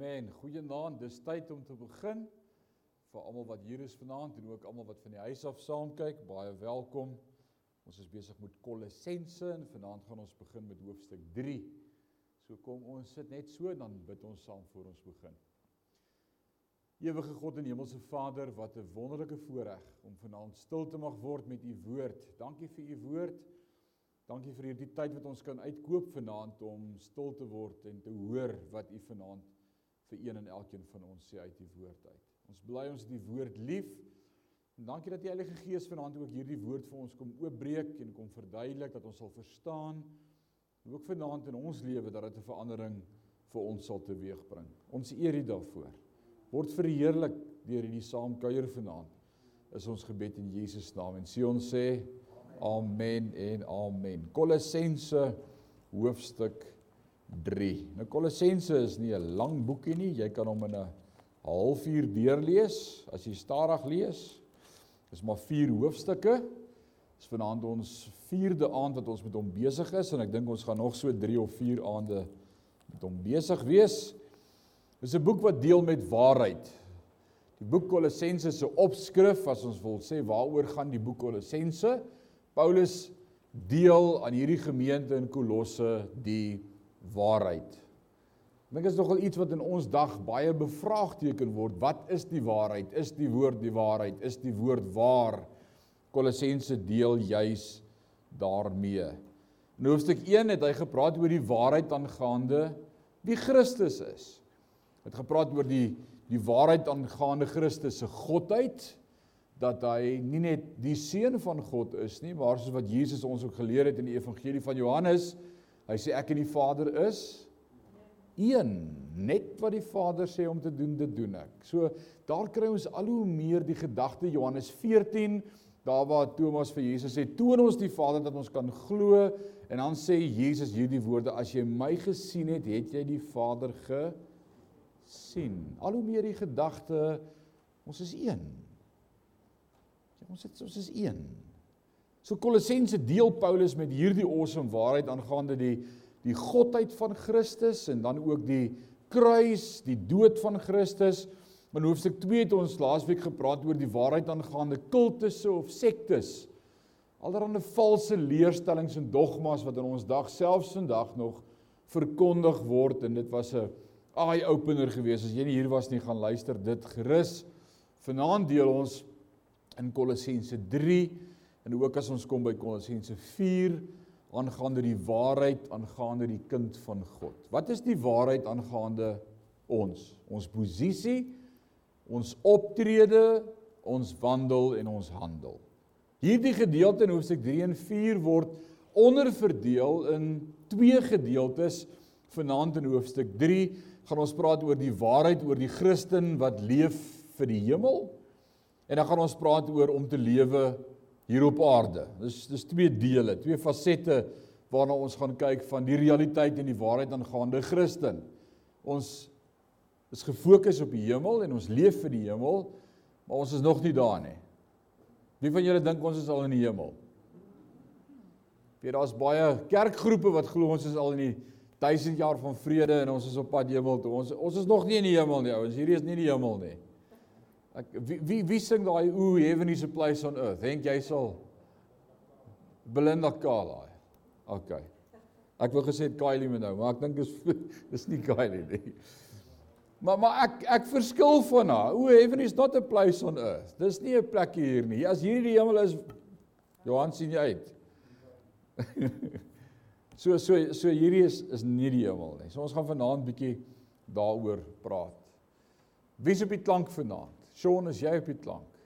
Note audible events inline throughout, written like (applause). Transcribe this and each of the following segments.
Amen. Goeienaand. Dis tyd om te begin. Vir almal wat hier is vanaand en ook almal wat van die huis af saam kyk, baie welkom. Ons is besig met Kolossense en vanaand gaan ons begin met hoofstuk 3. So kom ons sit net so dan bid ons saam voor ons begin. Ewige God en Hemelse Vader, wat 'n wonderlike voorreg om vanaand stil te mag word met U woord. Dankie vir U woord. Dankie vir hierdie tyd wat ons kan uitkoop vanaand om stil te word en te hoor wat U vanaand vir een en elkeen van ons sê uit die woord uit. Ons bly ons die woord lief. En dankie dat die Heilige Gees vanaand ook hierdie woord vir ons kom oopbreek en kom verduidelik dat ons sal verstaan. En ook vanaand in ons lewe dat dit 'n verandering vir ons sal teweegbring. Ons eer U daarvoor. Word verheerlik deur hierdie saamkuier vanaand. Is ons gebed in Jesus naam en sê ons sê amen en amen. Kolossense hoofstuk 3. Nou Kolossense is nie 'n lang boekie nie. Jy kan hom in 'n halfuur deurlees as jy stadig lees. Dis maar 4 hoofstukke. Dis vanaand ons 4de aand wat ons met hom besig is en ek dink ons gaan nog so 3 of 4 aande met hom besig wees. Dis 'n boek wat deel met waarheid. Die boek Kolossense se opskrif as ons wil sê waaroor gaan die boek Kolossense? Paulus deel aan hierdie gemeente in Kolosse die waarheid. Ek dink is nogal iets wat in ons dag baie bevraagteken word. Wat is die waarheid? Is die woord die waarheid? Is die woord waar? Kolossense deel juis daarmee. In hoofstuk 1 het hy gepraat oor die waarheid aangaande wie Christus is. Het gepraat oor die die waarheid aangaande Christus se godheid dat hy nie net die seun van God is nie, maar soos wat Jesus ons ook geleer het in die evangelie van Johannes, Hy sê ek en die Vader is een. Net wat die Vader sê om te doen, dit doen ek. So daar kry ons al hoe meer die gedagte Johannes 14 daar waar Thomas vir Jesus sê toon ons die Vader dat ons kan glo en dan sê Jesus hierdie woorde as jy my gesien het, het jy die Vader gesien. Al hoe meer die gedagte ons is een. Ja, ons het ons is een. So Kolossense deel Paulus met hierdie awesome waarheid aangaande die die godheid van Christus en dan ook die kruis, die dood van Christus. In hoofstuk 2 het ons laasweek gepraat oor die waarheid aangaande kultusse of sektes. Allerhande valse leerstellings en dogmas wat in ons dag selfs vandag nog verkondig word en dit was 'n eye opener geweest. As jy nie hier was nie, gaan luister dit gerus. Vanaand deel ons in Kolossense En ook as ons kom by Kolossense 4 aangaande die waarheid aangaande die kind van God. Wat is die waarheid aangaande ons? Ons posisie, ons optrede, ons wandel en ons handel. Hierdie gedeelte in hoofstuk 3 en 4 word onderverdeel in twee gedeeltes. Vanaand in hoofstuk 3 gaan ons praat oor die waarheid oor die Christen wat leef vir die hemel. En dan gaan ons praat oor om te lewe hier op aarde. Dis dis twee dele, twee fasette waarna ons gaan kyk van die realiteit en die waarheid aangaande Christen. Ons is gefokus op die hemel en ons leef vir die hemel, maar ons is nog nie daar nie. Wie van julle dink ons is al in die hemel? Weet daar's baie kerkgroepe wat glo ons is al in die 1000 jaar van vrede en ons is op pad hemel toe. Ons ons is nog nie in die hemel nie, ouens. Hierdie is nie die hemel nie. Ek wie wie, wie sing daai o heaven is a place on earth? Dink jy sal Belinda Carlisle. OK. Ek wou gesê Kylie Minogue, maar ek dink dis dis (laughs) nie Kylie nie. Maar maar ek ek verskil van haar. O heaven is not a place on earth. Dis nie 'n plek hier nie. As hierdie die hemel is, Johan sien jy uit. (laughs) so so so hierdie is is nie die hemel nie. So ons gaan vanaand bietjie daaroor praat. Wie is op die klank vanaand? Sean, is jy op die klank?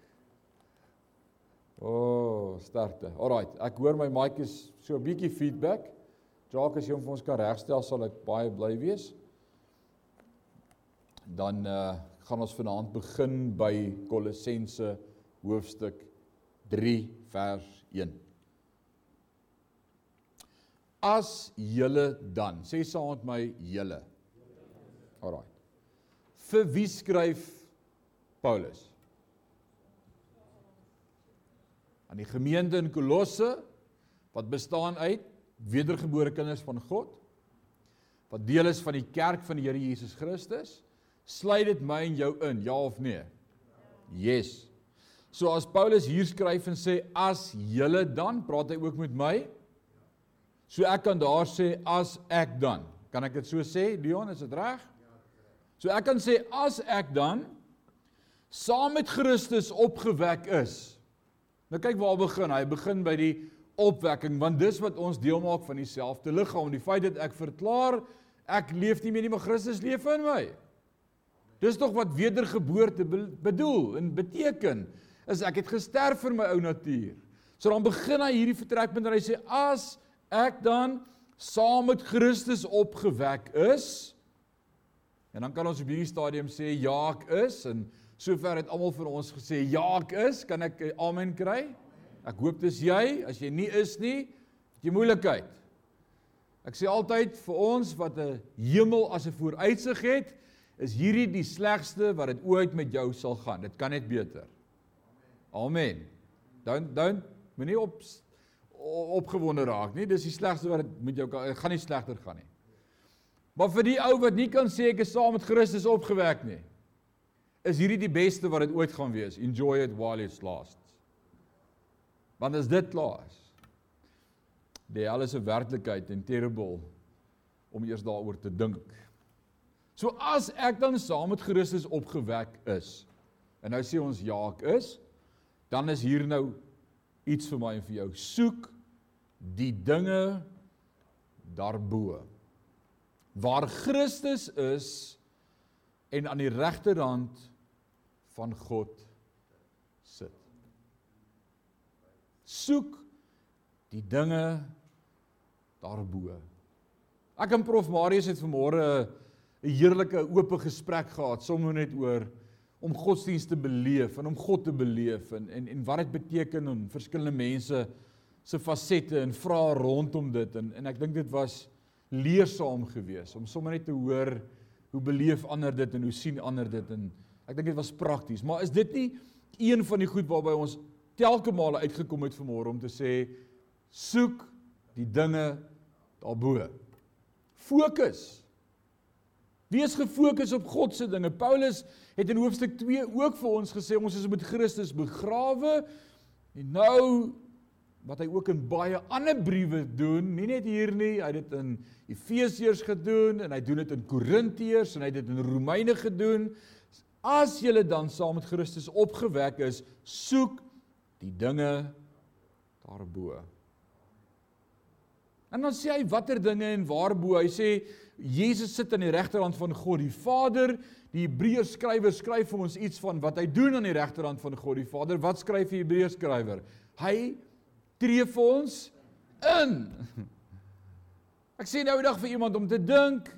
O, oh, sterkte. Alraight, ek hoor my is so 'n bietjie feedback. Jacques, as jy hom vir ons kan regstel, sal ek baie bly wees. Dan uh gaan ons vanaand begin by Kolossense hoofstuk 3 vers 1. As julle dan, sê saam met my julle. Alraight. Vir wie skryf Paulus. Aan die gemeente in Kolosse wat bestaan uit wedergebore kinders van God wat deel is van die kerk van die Here Jesus Christus Sluit dit my en jou in, ja of nee? Yes. So as Paulus hier skryf en sê as julle dan, praat hy ook met my? So ek kan daar sê as ek dan. Kan ek dit so sê, Leon, is dit reg? So ek kan sê as ek dan saam met Christus opgewek is. Nou kyk waar begin hy? Begin by die opwekking want dis wat ons deel maak van dieselfde liggaam. Die feit dat ek verklaar ek leef nie meer nie, maar Christus leef in my. Dis tog wat wedergeboorte bedoel en beteken is ek het gesterf vir my ou natuur. So dan begin hy hierdie vertrekpunt en hy sê as ek dan saam met Christus opgewek is en dan kan ons op hierdie stadium sê ja ek is en Sover het almal vir ons gesê ja ek is, kan ek amen kry? Ek hoop dis jy, as jy nie is nie, het jy moeilikheid. Ek sê altyd vir ons wat 'n hemel as 'n vooruitsig het, is hierdie die slegste wat dit ooit met jou sal gaan. Dit kan net beter. Amen. Dan dan moenie op opgewonde raak nie. Dis die slegste wat dit met jou kan gaan nie slegter gaan nie. Maar vir die ou wat nie kan sê ek is saam met Christus opgewek nie is hierdie die beste wat dit ooit gaan wees. Enjoy it while it lasts. Want as dit klaar is, die hel is 'n werklikheid en terrible om eers daaroor te dink. So as ek dan saam met Christus opgewek is, en nou sê ons ja, ek is, dan is hier nou iets vir my en vir jou. Soek die dinge daarbo. Waar Christus is en aan die regterhand van God sit. Soek die dinge daarbo. Ek en Prof Marius het vanmôre 'n heerlike oop gesprek gehad sommer net oor om godsdienst te beleef en om God te beleef en en en wat dit beteken om verskillende mense se fasette en vrae rondom dit en en ek dink dit was leersaam geweest om sommer net te hoor hoe beleef ander dit en hoe sien ander dit en Ek dink dit was prakties, maar is dit nie een van die goed waarby ons telke male uitgekom het vanmôre om te sê soek die dinge daarbo. Fokus. Wees gefokus op God se dinge. Paulus het in hoofstuk 2 ook vir ons gesê ons is met Christus begrawe en nou wat hy ook in baie ander briewe doen, nie net hier nie, hy het dit in Efesiërs gedoen en hy doen dit in Korintiërs en hy het dit in Romeine gedoen. As julle dan saam met Christus opgewek is, soek die dinge daarbo. En dan sê hy watter dinge en waarbo? Hy sê Jesus sit aan die regterhand van God die Vader. Die Hebreërs skrywer skryf vir ons iets van wat hy doen aan die regterhand van God die Vader. Wat skryf die Hebreërs skrywer? Hy tree vir ons in. (laughs) Ek sê nou eendag vir iemand om te dink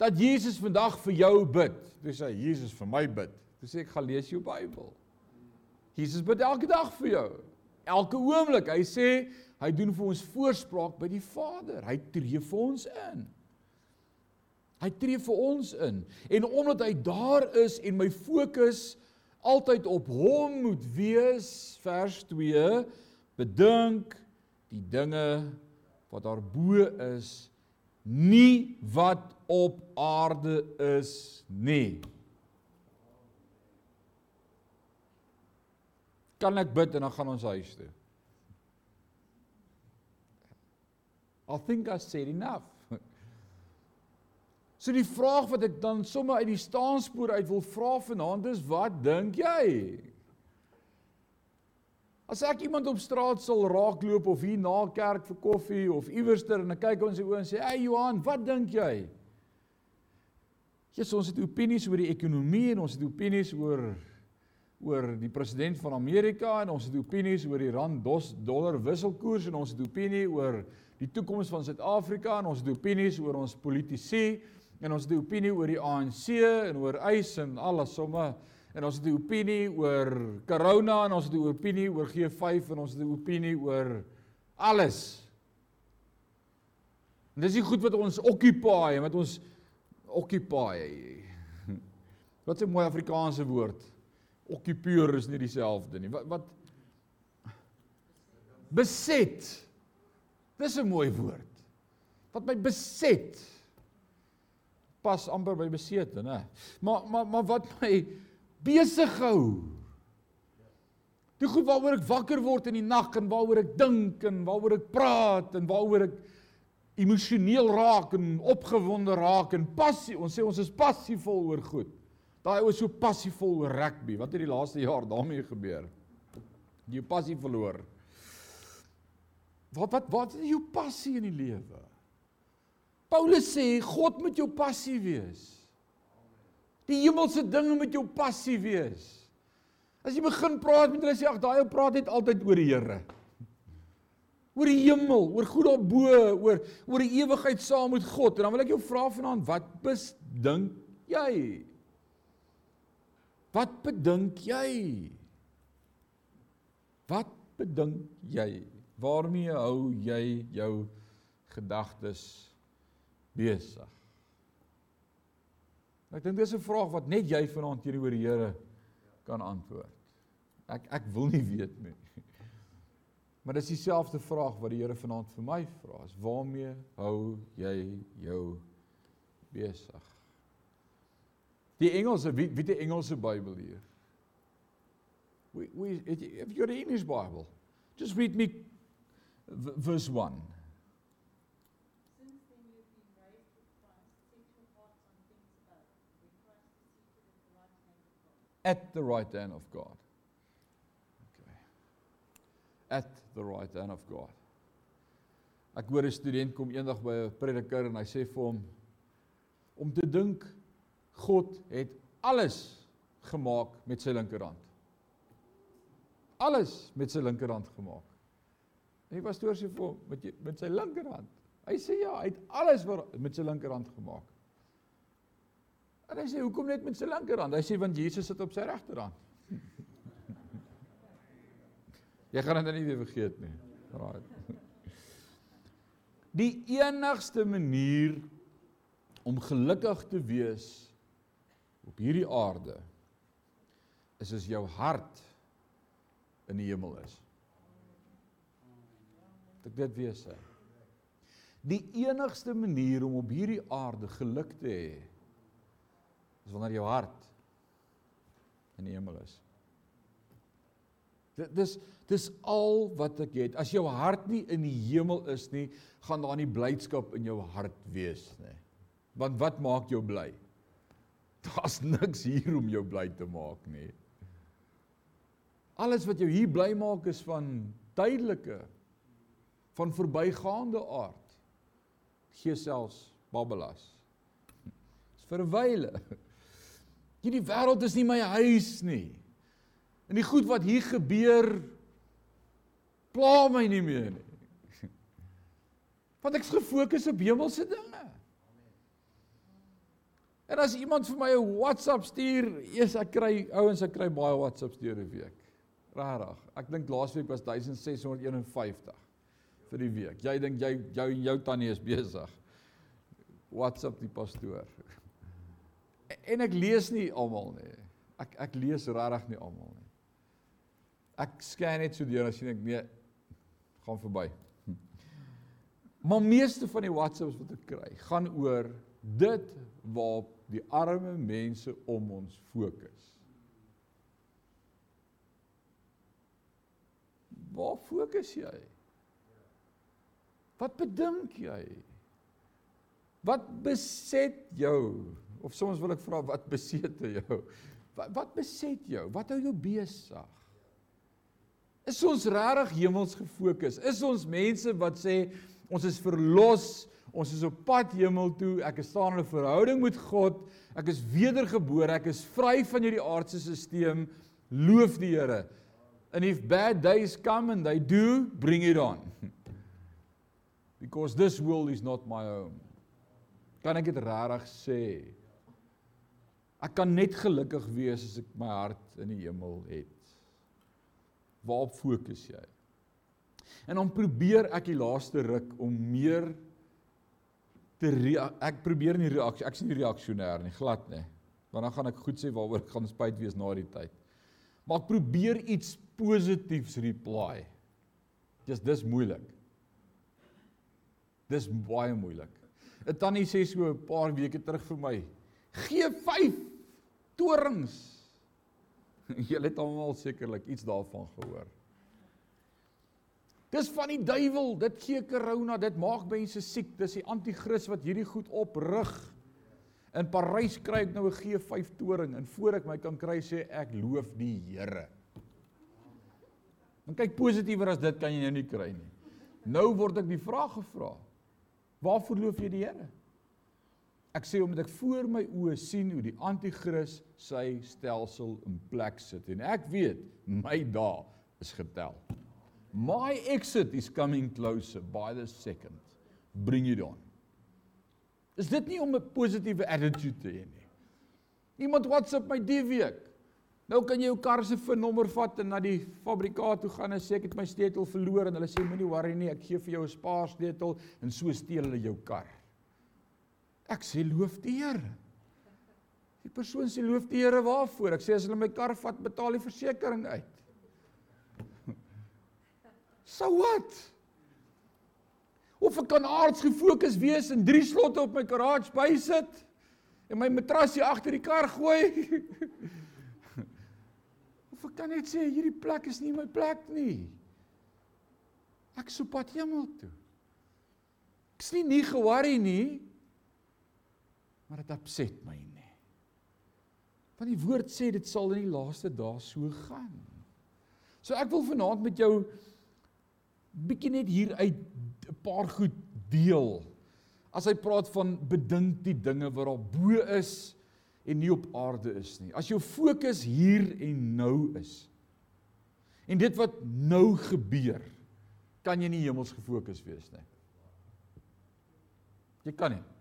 dat Jesus vandag vir jou bid. Toe sê Jesus vir my bid. Toe sê ek gaan lees jou Bybel. Jesus bid elke dag vir jou. Elke oomblik. Hy sê hy doen vir ons voorspraak by die Vader. Hy tree vir ons in. Hy tree vir ons in. En omdat hy daar is en my fokus altyd op hom moet wees, vers 2, bedink die dinge wat daarbo is nie wat op aarde is nie. Kan ek bid en dan gaan ons huis toe. I think I said enough. So die vraag wat ek dan sommer uit die staanspoor uit wil vra vanaand is wat dink jy? As ek iemand op straat sal raakloop of hier na kerk vir koffie of iewerster en ek kyk ons in die oë en sê, "Ey Johan, wat dink jy?" Ja, ons het opinies oor die ekonomie en ons het opinies oor oor die president van Amerika en ons het opinies oor die rand dos dollar wisselkoers en ons het opinie oor die toekoms van Suid-Afrika en ons het opinies oor ons politici en ons het opinie oor die ANC en oor eis en alles sommer en ons het 'n opinie oor corona en ons het 'n opinie oor G5 en ons het 'n opinie oor alles. En dis die goed wat ons occupy en wat ons occupy. Wat 'n mooi Afrikaanse woord. Occupeer is nie dieselfde nie. Wat wat beset. Dis 'n mooi woord. Wat my beset. pas amper by besete, né? Maar maar maar wat my besig hou. Die goed waaroor ek wakker word in die nag en waaroor ek dink en waaroor ek praat en waaroor ek emosioneel raak en opgewonde raak en passie. Ons sê ons is passievol oor goed. Daai ou is so passievol oor rugby. Wat het die laaste jaar daarmee gebeur? Jy passie verloor. Wat wat wat is jou passie in die lewe? Paulus sê God moet jou passie wees. Die hemelse dinge moet jou passie wees. As jy begin praat met hulle sê ag daai ou praat net altyd oor die Here. Oor die hemel, oor goed daarbo, oor oor die ewigheid saam met God. En dan wil ek jou vra vanaand, wat bedink jy? Wat bedink jy? Wat bedink jy? Waarmee hou jy jou gedagtes besig? Ek dink dis 'n vraag wat net jy vanaand teenoor die Here kan antwoord. Ek ek wil nie weet nie. Maar dis dieselfde vraag wat die Here vanaand vir my vra. Waarmee hou jy jou besig? Die Engelse wie wie die Engelse Bybel hier? We we if you're the English Bible, just read me verse 1. at the right hand of God. At the right hand of God. Ek hoor 'n student kom eendag by 'n prediker en hy sê vir hom om te dink God het alles gemaak met sy linkerhand. Alles met sy linkerhand gemaak. En die pastoor sê vir hom met met sy linkerhand. Hy sê ja, hy het alles met sy linkerhand gemaak. En hy sê hoekom net met sy linkerhand? Hy sê want Jesus sit op sy regterhand. Jy gaan dit nie weer vergeet nie. Right. (laughs) Die enigste manier om gelukkig te wees op hierdie aarde is as jou hart in die hemel is. Dit dit wees hy. Die enigste manier om op hierdie aarde geluk te hê is wanneer jou hart in die hemel is. Dit dis dis al wat ek het. As jou hart nie in die hemel is nie, gaan daar nie blydskap in jou hart wees nie. Want wat maak jou bly? Daar's niks hier om jou bly te maak nie. Alles wat jou hier bly maak is van tydelike van verbygaande aard. Gee selfs babbelas. Dis vir 'n wyle. Hierdie wêreld is nie my huis nie. En die goed wat hier gebeur pla my nie meer nie. Want ek's gefokus op hemelse dinge. En as iemand vir my 'n WhatsApp stuur, eers ek kry ouens ek kry baie WhatsApps deur die week. Rarig. Ek dink laasweek was 1651 vir die week. Jy dink jy jou jou tannie is besig. WhatsApp die pastoor en ek lees nie almal nie. Ek ek lees regtig nie almal nie. Ek scan net so deur as jy dink nee gaan verby. Hm. Maar meeste van die WhatsApps wat ek kry, gaan oor dit waarop die arme mense om ons fokus. Waar fokus jy? Wat bedink jy? Wat beset jou? Of soms wil ek vra wat (laughs) beset jou? Wat wat beset jou? Wat hou jou besig? Is ons regtig hemels gefokus? Is ons mense wat sê ons is verlos, ons is op pad hemel toe, ek is staan in 'n verhouding met God, ek is wedergebore, ek is vry van hierdie aardse stelsel, loof die Here. And if bad days come and they do, bring it on. (laughs) Because this world is not my home. Kan ek dit regtig sê? Ek kan net gelukkig wees as ek my hart in die hemel het. Waarop fokus jy? En dan probeer ek die laaste ruk om meer te ek probeer nie reaksie ek's nie reaksionêr nie glad nie. Want dan gaan ek goed sê waaroor ek gaan spyt wees na die tyd. Maar ek probeer iets positiefs reply. Dis dis moeilik. Dis baie moeilik. 'n tannie sê so 'n paar weke terug vir my, gee 5 torings. (laughs) Julle het almal sekerlik iets daarvan gehoor. Dis van die duiwel, dit gee corona, dit maak mense siek, dis die anti-kris wat hierdie goed oprig. In Parys kry ek nou 'n G5 toring en voor ek my kan kry sê ek loof die Here. Dan kyk positiewer as dit kan jy nou nie kry nie. Nou word ek die vraag gevra. Waarvoor loof jy die Here? Ek sê omdat ek voor my oë sien hoe die anti-kris sy stelsel in plek sit en ek weet my dae is getel. My exit is coming closer by the second. Bring it on. Is dit nie om 'n positiewe attitude te hê nie? Iemand WhatsApp my die week. Nou kan jy jou kar se VIN-nommer vat en na die fabrikaat toe gaan en sê ek het my sleutel verloor en hulle sê moenie worry nie, ek gee vir jou 'n spaarsleutel en so steel hulle jou kar. Ek sê loof die Here. Die persoon sê loof die Here waarvoor? Ek sê as hulle my kar vat, betaal die versekerings uit. (laughs) So what? Of ek kan aards gefokus wees en drie slotte op my garage bysit en my matrasie agter die kar gooi. (laughs) of ek kan net sê hierdie plek is nie my plek nie. Ek sou pad hemel toe. Ek's nie nie ge-worry nie. Maar dit opset my nie. Want die woord sê dit sal in die laaste dae so gaan. So ek wil vanaand met jou bietjie net hier uit 'n paar goed deel. As hy praat van bedink die dinge wat daar bo is en nie op aarde is nie. As jou fokus hier en nou is. En dit wat nou gebeur, kan jy nie hemels gefokus wees nie. Jy kan nie.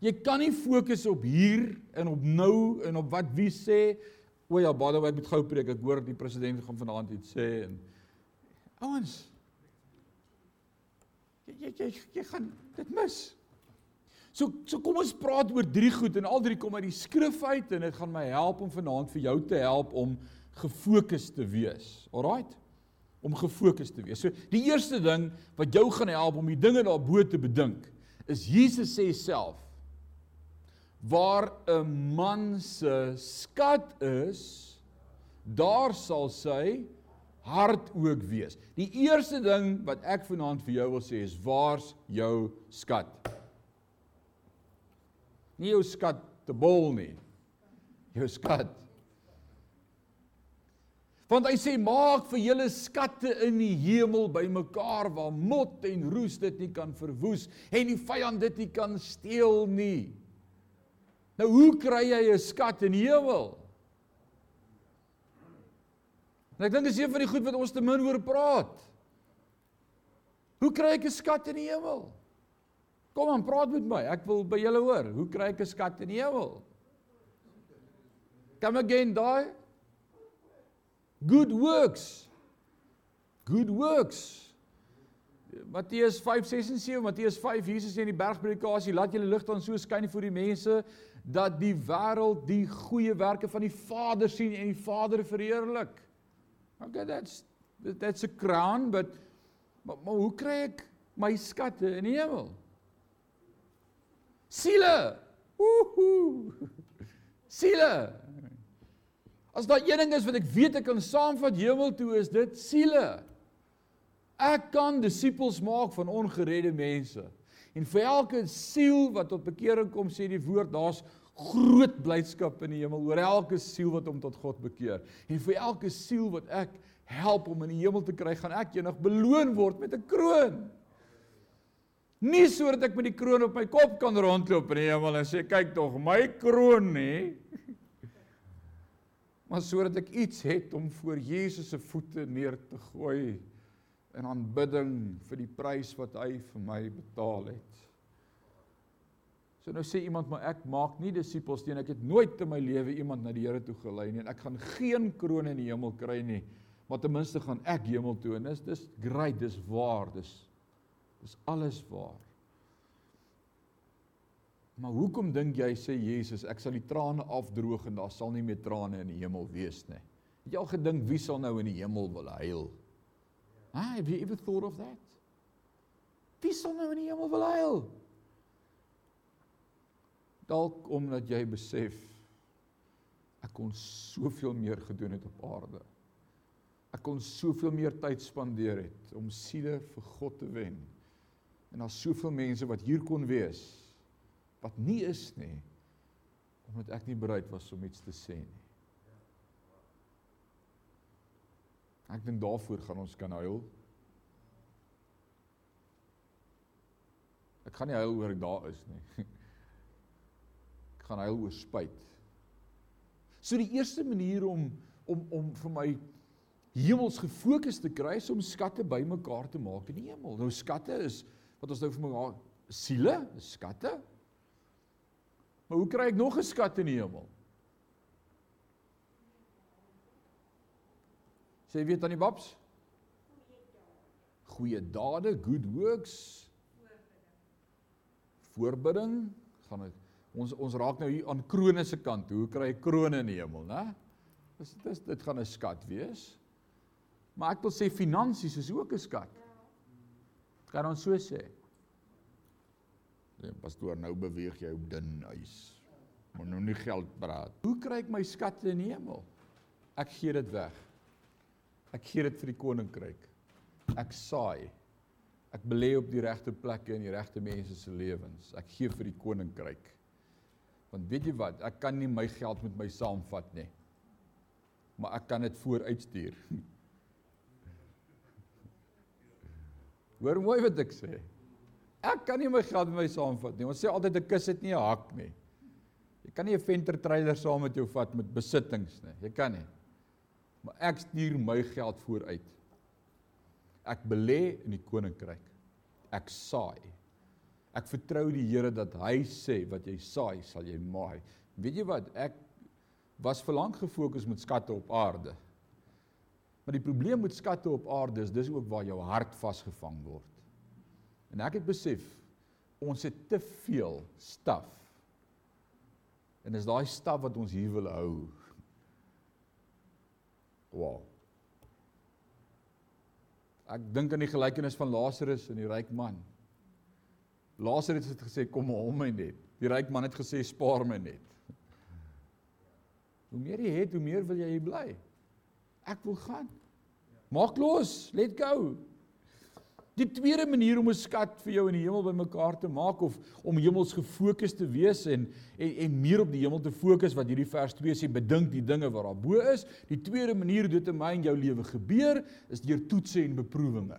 Jy kan nie fokus op hier en op nou en op wat wie sê, o ja, by the way, ek moet gou preek. Ek hoor die president gaan vanaand iets sê en Ouens. Jy jy jy, jy gaan dit mis. So so kom ons praat oor drie goed en al drie kom uit die skrif uit en dit gaan my help om vanaand vir jou te help om gefokus te wees. Alraight? Om gefokus te wees. So die eerste ding wat jou gaan help om die dinge daarbo te bedink is Jesus sê self waar 'n man se skat is daar sal sy hart ook wees. Die eerste ding wat ek vanaand vir jou wil sê is waar's jou skat? Nie jou skat te bol nie. Jou skat. Want hy sê maak vir julle skatte in die hemel bymekaar waar mot en roes dit nie kan verwoes en die vyand dit nie kan steel nie. Nou hoe kry jy 'n skat in die hemel? En ek dink dis een van die goed wat ons te min oor praat. Hoe kry ek 'n skat in die hemel? Kom aan, praat met my. Ek wil by julle hoor. Hoe kry ek 'n skat in die hemel? Come again, daai. Good works. Good works. Matteus 5:6 en 7, Matteus 5 Jesus sê in die bergpredikasie, laat julle lig dan so skyn voor die mense dat die wêreld die goeie werke van die Vader sien en die Vader verheerlik. Okay, that's that's a crown, but maar, maar hoe kry ek my skatte in die hemel? Siele. Ooh. (laughs) Siele. As daar een ding is wat ek weet ek kan saamvat hemel toe is dit siele. Ek kan disippels maak van ongeredde mense. En vir elke siel wat tot bekering kom, sê die woord, daar's groot blydskap in die hemel oor elke siel wat hom tot God bekeer. En vir elke siel wat ek help om in die hemel te kry, gaan ek eendag beloon word met 'n kroon. Nie sodat ek met die kroon op my kop kan rondloop in die hemel en sê kyk tog my kroon nie. (laughs) Maar sodat ek iets het om voor Jesus se voete neer te gooi in aanbidding vir die prys wat hy vir my betaal het. So nou sê iemand maar ek maak nie disippels teen ek het nooit in my lewe iemand na die Here toe gelei nie en ek gaan geen kroon in die hemel kry nie maar ten minste gaan ek hemel toe. En dis dis great dis waar dis dis alles waar. Maar hoekom dink jy sê Jesus ek sal die trane afdroog en daar sal nie meer trane in die hemel wees nie. Het jy al gedink wie sal nou in die hemel wil huil? Ah, have you ever thought of that? Wie sal nou in die hemel wil huil? Dalk omdat jy besef ek kon soveel meer gedoen het op aarde. Ek kon soveel meer tyd spandeer het om siele vir God te wen. En daar's soveel mense wat hier kon wees wat nie is nie omdat ek nie bereid was om iets te sê nie. Ek dink daarvoor gaan ons kan huil. Ek gaan nie huil oor ek daar is nie. (laughs) Ek gaan huil oor spyt. So die eerste manier om om om vir my hemels gefokus te kry is om skatte bymekaar te maak in die hemel. Nou skatte is wat ons nou vir mekaar siele, skatte. Maar hoe kry ek nog 'n skat in die hemel? Sê weet aan die babs? Goeie dade, good works. Voorbidding. Gaan dit ons ons raak nou hier aan krone se kant. Hoe kry ek krone in die hemel, né? Dis dit dit gaan 'n skat wees. Maar ek wil sê finansies is ook 'n skat. Kan ons so sê? Nee, pastoor, nou beweeg jy op dun ys. Moet nou nie geld praat. Hoe kry ek my skatte in die hemel? Ek gee dit weg. Ek gee dit vir die koninkryk. Ek saai. Ek belê op die regte plekke in die regte mense se lewens. Ek gee vir die koninkryk. Want weet jy wat, ek kan nie my geld met my saamvat nie. Maar ek kan dit vooruitstuur. (laughs) Hoor mooi wat ek sê. Ek kan nie my geld met my saamvat nie. Ons sê altyd 'n kus het nie 'n hak nie. Jy kan nie 'n venter trailer saam met jou vat met besittings nie. Jy kan nie maar ek stuur my geld vooruit. Ek belê in die koninkryk. Ek saai. Ek vertrou die Here dat hy sê wat jy saai, sal jy maai. Weet jy wat? Ek was verlang gefokus met skatte op aarde. Maar die probleem met skatte op aarde is dis ook waar jou hart vasgevang word. En ek het besef ons het te veel staf. En dis daai staf wat ons hier wil hou. Wow. Ek dink aan die gelykenis van Lazarus en die ryk man. Lazarus het gesê kom hom my net. Die ryk man het gesê spaar my net. Hoe meer jy het, hoe meer wil jy bly. Ek wil gaan. Maak los, let go. Die tweede manier om 'n skat vir jou in die hemel bymekaar te maak of om hemels gefokus te wees en, en en meer op die hemel te fokus wat hierdie vers 2 sê bedink die dinge wat daar bo is. Die tweede manier hoe dit in my en jou lewe gebeur is deur toetse en beproewinge.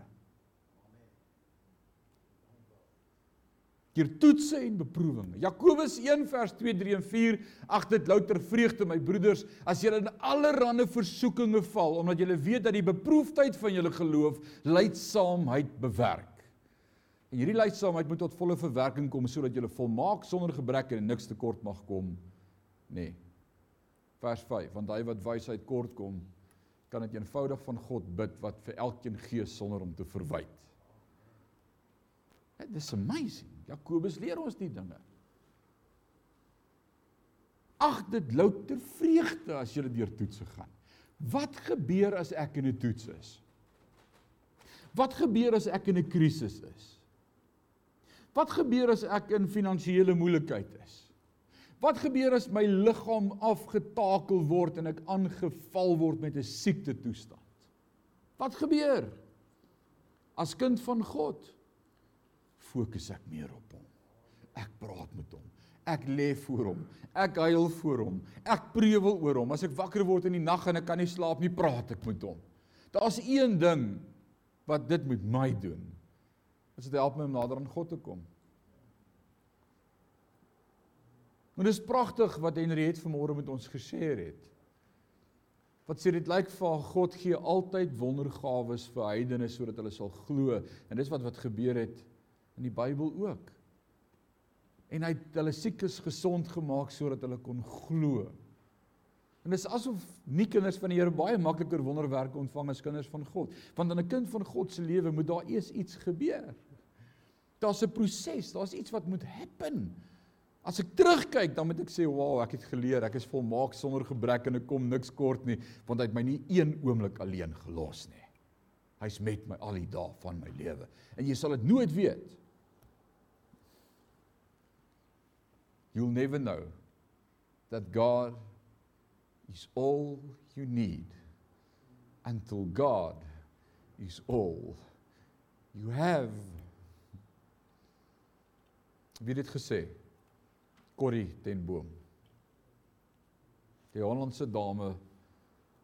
Deur toetse en beproewinge. Jakobus 1 vers 2, 3 en 4: Ag dit louter vreugde my broeders as julle in allerlei versoekinge val omdat julle weet dat die beproefdheid van julle geloof lydsaamheid bewerk. En hierdie lydsaamheid moet tot volle verwerking kom sodat julle volmaak sonder gebrek en niks tekort mag kom. Nee. Vers 5: Want hy wat wysheid kort kom, kan dit eenvoudig van God bid wat vir elkeen gee sonder om te verwyd. Dit is amazing. Jakobus leer ons die dinge. Ag dit louter vreugde as jy deur toetse gaan. Wat gebeur as ek in 'n toets is? Wat gebeur as ek in 'n krisis is? Wat gebeur as ek in finansiële moeilikheid is? Wat gebeur as my liggaam afgetakel word en ek aangeval word met 'n siekte toestand? Wat gebeur? As kind van God fokus ek meer op hom. Ek praat met hom. Ek lê voor hom. Ek huil voor hom. Ek prewel oor hom. As ek wakker word in die nag en ek kan nie slaap nie, praat ek met hom. Daar's een ding wat dit met my doen. Dit help my om nader aan God te kom. En dit is pragtig wat Henriet vanmôre met ons gesê het. Wat sê dit lyk vir God gee altyd wondergawes vir heidene sodat hulle sal glo en dis wat wat gebeur het in die Bybel ook. En hy het hulle siekes gesond gemaak sodat hulle kon glo. En dis asof nie kinders van die Here baie makliker wonderwerke ontvang as kinders van God, want in 'n kind van God se lewe moet daar eers iets gebeur. Daar's 'n proses, daar's iets wat moet happen. As ek terugkyk, dan moet ek sê, "Wow, ek het geleer, ek is volmaak sonder gebrek en ek kom niks kort nie, want hy het my nie een oomblik alleen gelos nie. Hy's met my al die dae van my lewe." En jy sal dit nooit weet you'll never know that God is all you need until God is all you have. Wie het gesê? Corrie ten Boom. Die Hollandse dame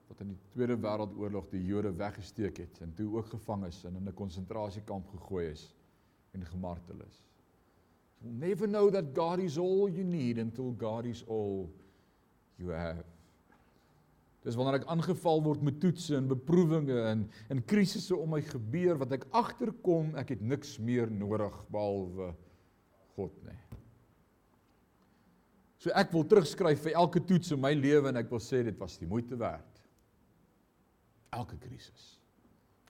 wat in die Tweede Wêreldoorlog die Jode weggesteek het en toe ook gevang is en in 'n konsentrasiekamp gegooi is en gemartel is. You'll never know that God is all you need until God is all you have. Dis wanneer ek aangeval word met toetse en beproewinge en en krisisse om my gebeur wat ek agterkom ek het niks meer nodig behalwe God nie. So ek wil terugskryf vir elke toets in my lewe en ek wil sê dit was die moeite werd. Elke krisis.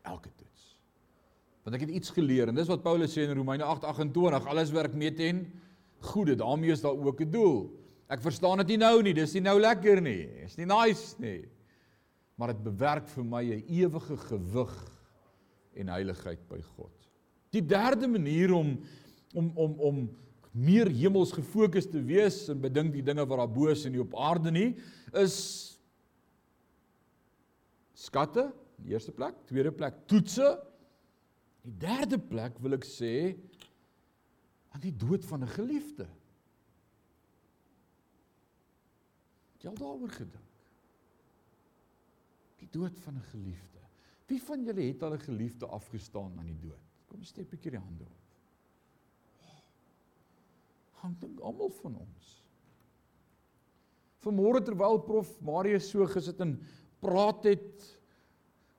Elke toets. Want ek het iets geleer en dis wat Paulus sê in Romeine 8:28, alles werk mee ten goeie. daarmee is daar ook 'n doel. Ek verstaan dit nie nou nie, dis nie nou lekker nie. Dis nie nice nie. Maar dit bewerk vir my 'n ewige gewig en heiligheid by God. Die derde manier om om om om meer hemels gefokus te wees en bedink die dinge wat daar bo is en nie op aarde nie is skatte eerste plek tweede plek toetse die derde plek wil ek sê aan die dood van 'n geliefde. Jy al daaroor gedink? Die dood van 'n geliefde. Wie van julle het al 'n geliefde afgestaan aan die dood? Kom steek 'n bietjie die hande op. Hang dink almal van ons. Vanmôre terwyl prof Marius so gesit en praat het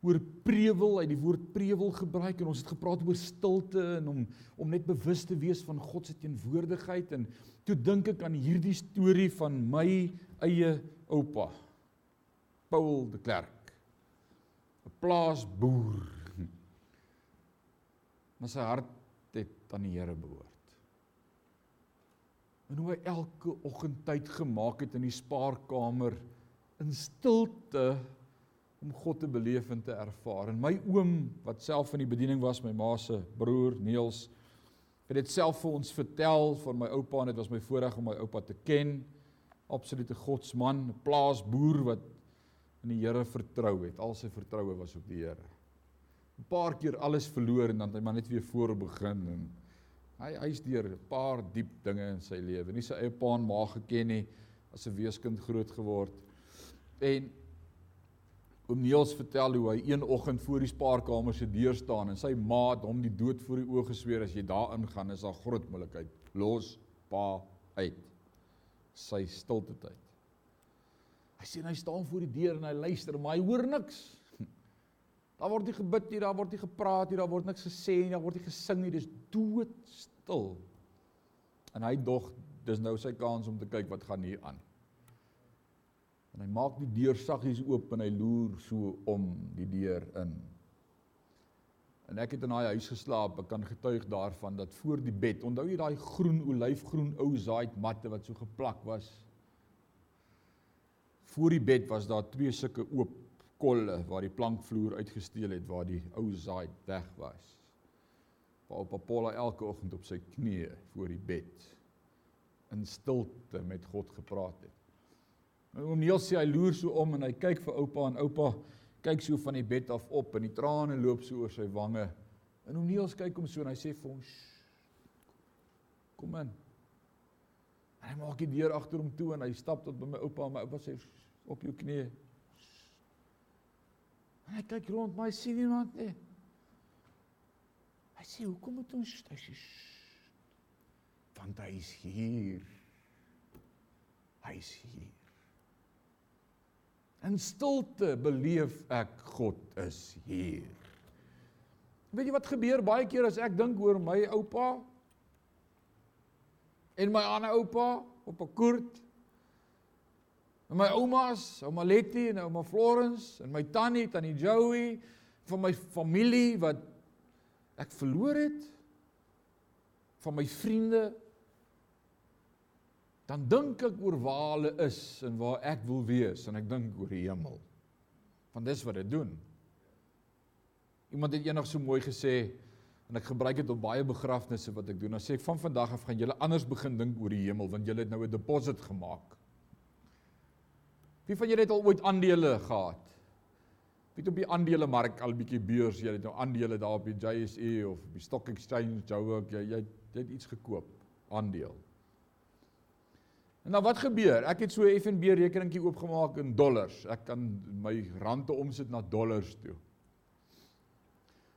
oor prewel, hy die woord prewel gebruik en ons het gepraat oor stilte en om om net bewus te wees van God se teenwoordigheid en toe dink ek aan hierdie storie van my eie oupa Paul de Klerk 'n plaasboer. (laughs) Maar sy hart het aan die Here behoort. En hoe hy elke oggend tyd gemaak het in die spaarkamer in stilte om God te beleef en te ervaar. En my oom wat self in die bediening was, my ma se broer Niels, het dit self vir ons vertel van my oupa en dit was my voorreg om my oupa te ken. Absolute godsman, 'n plaasboer wat in die Here vertrou het. Al sy vertroue was op die Here. 'n Paar keer alles verloor en dan het hy maar net weer voor begin en Hy hy's deur 'n paar diep dinge in sy lewe. Nie sy eie pa en ma geken nie, as 'n weeskind groot geword. En oom Niels vertel hoe hy een oggend voor die spaarkamer se deur staan en sy ma het hom die dood voor die oë gesweer as jy daarin gaan is daar groot moontlikheid. Los pa uit. Sy stilte tyd. Hy sien hy staan voor die deur en hy luister, maar hy hoor niks. (laughs) Daar word nie gebid nie, daar word nie gepraat nie, daar word niks gesê nie, daar word nie gesing nie, dis doodstil. En hy dog dis nou sy kans om te kyk wat gaan hier aan. En hy maak die deur saggies oop en hy loer so om die deur in. En ek het in daai huis geslaap, ek kan getuig daarvan dat voor die bed, onthou jy daai groen olyfgroen ou zaait matte wat so geplak was? Voor die bed was daar twee sulke oop kolle waar die plankvloer uitgesteel het waar die ou zaai weg was. Waar op Apollo elke oggend op sy knieë voor die bed in stilte met God gepraat het. Oom Neil sê hy loer so om en hy kyk vir oupa en oupa kyk so van die bed af op en die trane loop so oor sy wange. En oom Neil kyk hom so en hy sê vir hom kom in. En hy maak die deur agter hom toe en hy stap tot by my oupa en my oupa sê op jou knieë En hy kyk rond, maar hy sien niemand nie. Hy sê, "Hoekom moet ons hy sê, want hy is hier. Hy is hier." In stilte beleef ek God is hier. Weet jy wat gebeur baie keer as ek dink oor my oupa en my ander oupa op 'n koert En my oumas, ouma Letty en ouma Florence en my tannie, tannie Joey, van my familie wat ek verloor het, van my vriende, dan dink ek oor waar hulle is en waar ek wil wees en ek dink oor die hemel. Want dis wat dit doen. Iemand het eendag so mooi gesê, En ek gebruik dit op baie begrafnisse wat ek doen. Dan sê ek van vandag af gaan julle anders begin dink oor die hemel want julle het nou 'n deposit gemaak. Wie van julle het al ooit aandele gehad? Wie het op die aandelemark al bietjie beurs, jy het nou aandele daar op die JSE of op die Stock Exchange, Joburg, jy jy, jy het iets gekoop, aandeel. En nou wat gebeur? Ek het so 'n FNB rekeningkie oopgemaak in dollars. Ek kan my rande omsit na dollars toe.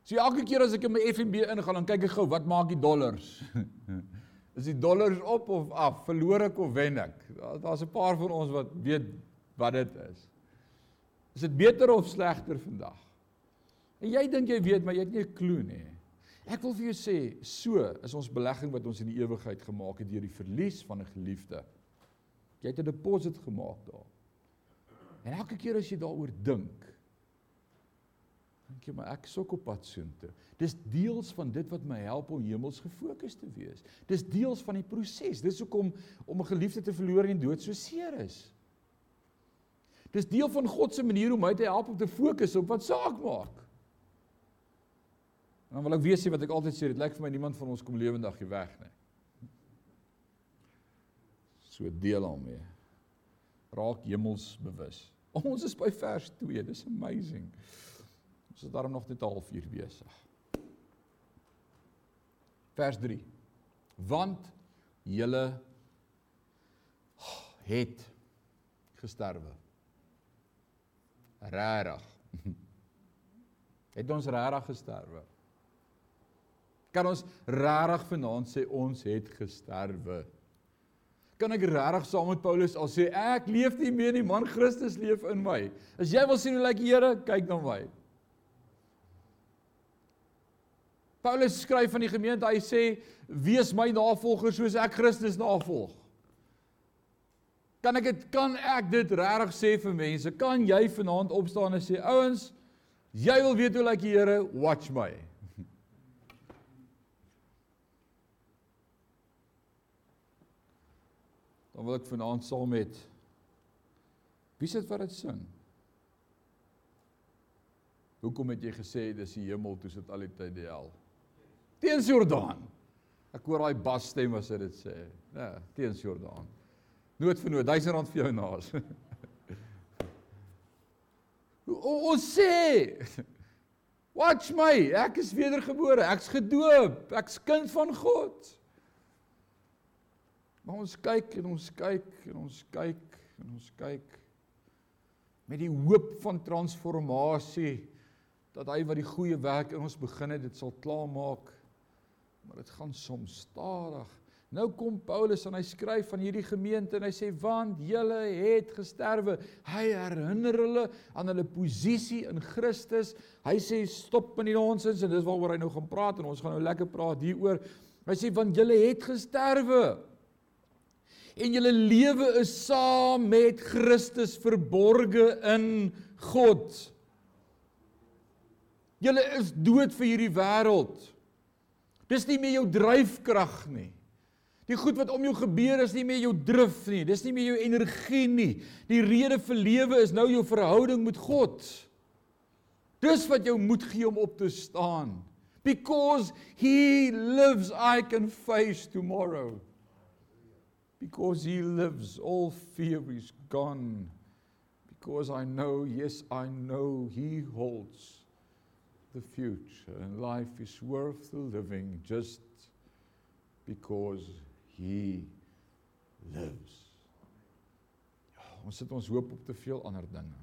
So elke keer as ek in my FNB ingaan, dan kyk ek gou, wat maak die dollars? (laughs) is die dollars op of af? Verloor ek of wen ek? Daar's 'n paar van ons wat weet wat dit is. Is dit beter of slegter vandag? En jy dink jy weet, maar jy het nie 'n klou nie. Ek wil vir jou sê, so is ons belegging wat ons in die ewigheid gemaak het deur die verlies van 'n geliefde. Jy het 'n deposit gemaak daar. En elke keer as jy daaroor dink, dink jy maar ek suk op pad soontoe. Dis deels van dit wat my help om hemels gefokus te wees. Dis deels van die proses. Dis hoekom om 'n geliefde te verloor en dood so seer is. Dis deel van God se manier om my te help om te fokus op wat saak maak. En dan wil ek weer sê wat ek altyd sê, dit lyk vir my niemand van ons kom lewendig hier weg nie. So deel hom mee. Raak hemels bewus. (laughs) Ons is by vers 2. Dis amazing. Ons is daarom nog net 'n halfuur besig. Vers 3. Want julle het gesterwe. Regtig. (laughs) Het ons regtig gesterwe? Kan ons regtig vanaand sê ons het gesterwe? Kan ek regtig saam met Paulus al sê ek leef nie meer nie, man Christus leef in my. As jy wil sien hoe lyk die Here, kyk na my. Paulus skryf aan die gemeente, hy sê wees my navolger soos ek Christus navolg. Kan ek dit kan ek dit regtig sê vir mense? Kan jy vanaand opstaan en sê ouens, jy wil weet hoe lyk die Here, watch my. Dan wil ek vanaand saam met Wie sit wat dit sing? Hoekom het jy gesê dis die hemel toe sit al die tyd die hel? Teens Jordaan. Ek hoor daai basstem as dit sê. Ja, teens Jordaan. Nood vir nood, R1000 vir jou naas. Ons sê Watch my, ek is wedergebore, ek's gedoop, ek's kind van God. Maar ons kyk en ons kyk en ons kyk en ons kyk met die hoop van transformasie dat hy wat die goeie werk in ons begin het, dit sal klaarmaak maar dit gaan soms stadig. Nou kom Paulus en hy skryf van hierdie gemeente en hy sê want julle het gesterwe. Hy herinner hulle aan hulle posisie in Christus. Hy sê stop met die nonsens en dis waaroor hy nou gaan praat en ons gaan nou lekker praat hieroor. Hy sê want julle het gesterwe. En julle lewe is saam met Christus verborge in God. Julle is dood vir hierdie wêreld. Dis nie meer jou dryfkrag nie. Die goed wat om jou gebeur is nie meer jou drif nie. Dis nie meer jou energie nie. Die rede vir lewe is nou jou verhouding met God. Dis wat jou moed gee om op te staan. Because he lives I can face tomorrow. Because he lives all fear is gone. Because I know, yes I know he holds the future and life is worth the living just because he lives. Ja, ons sit ons hoop op te veel ander dinge.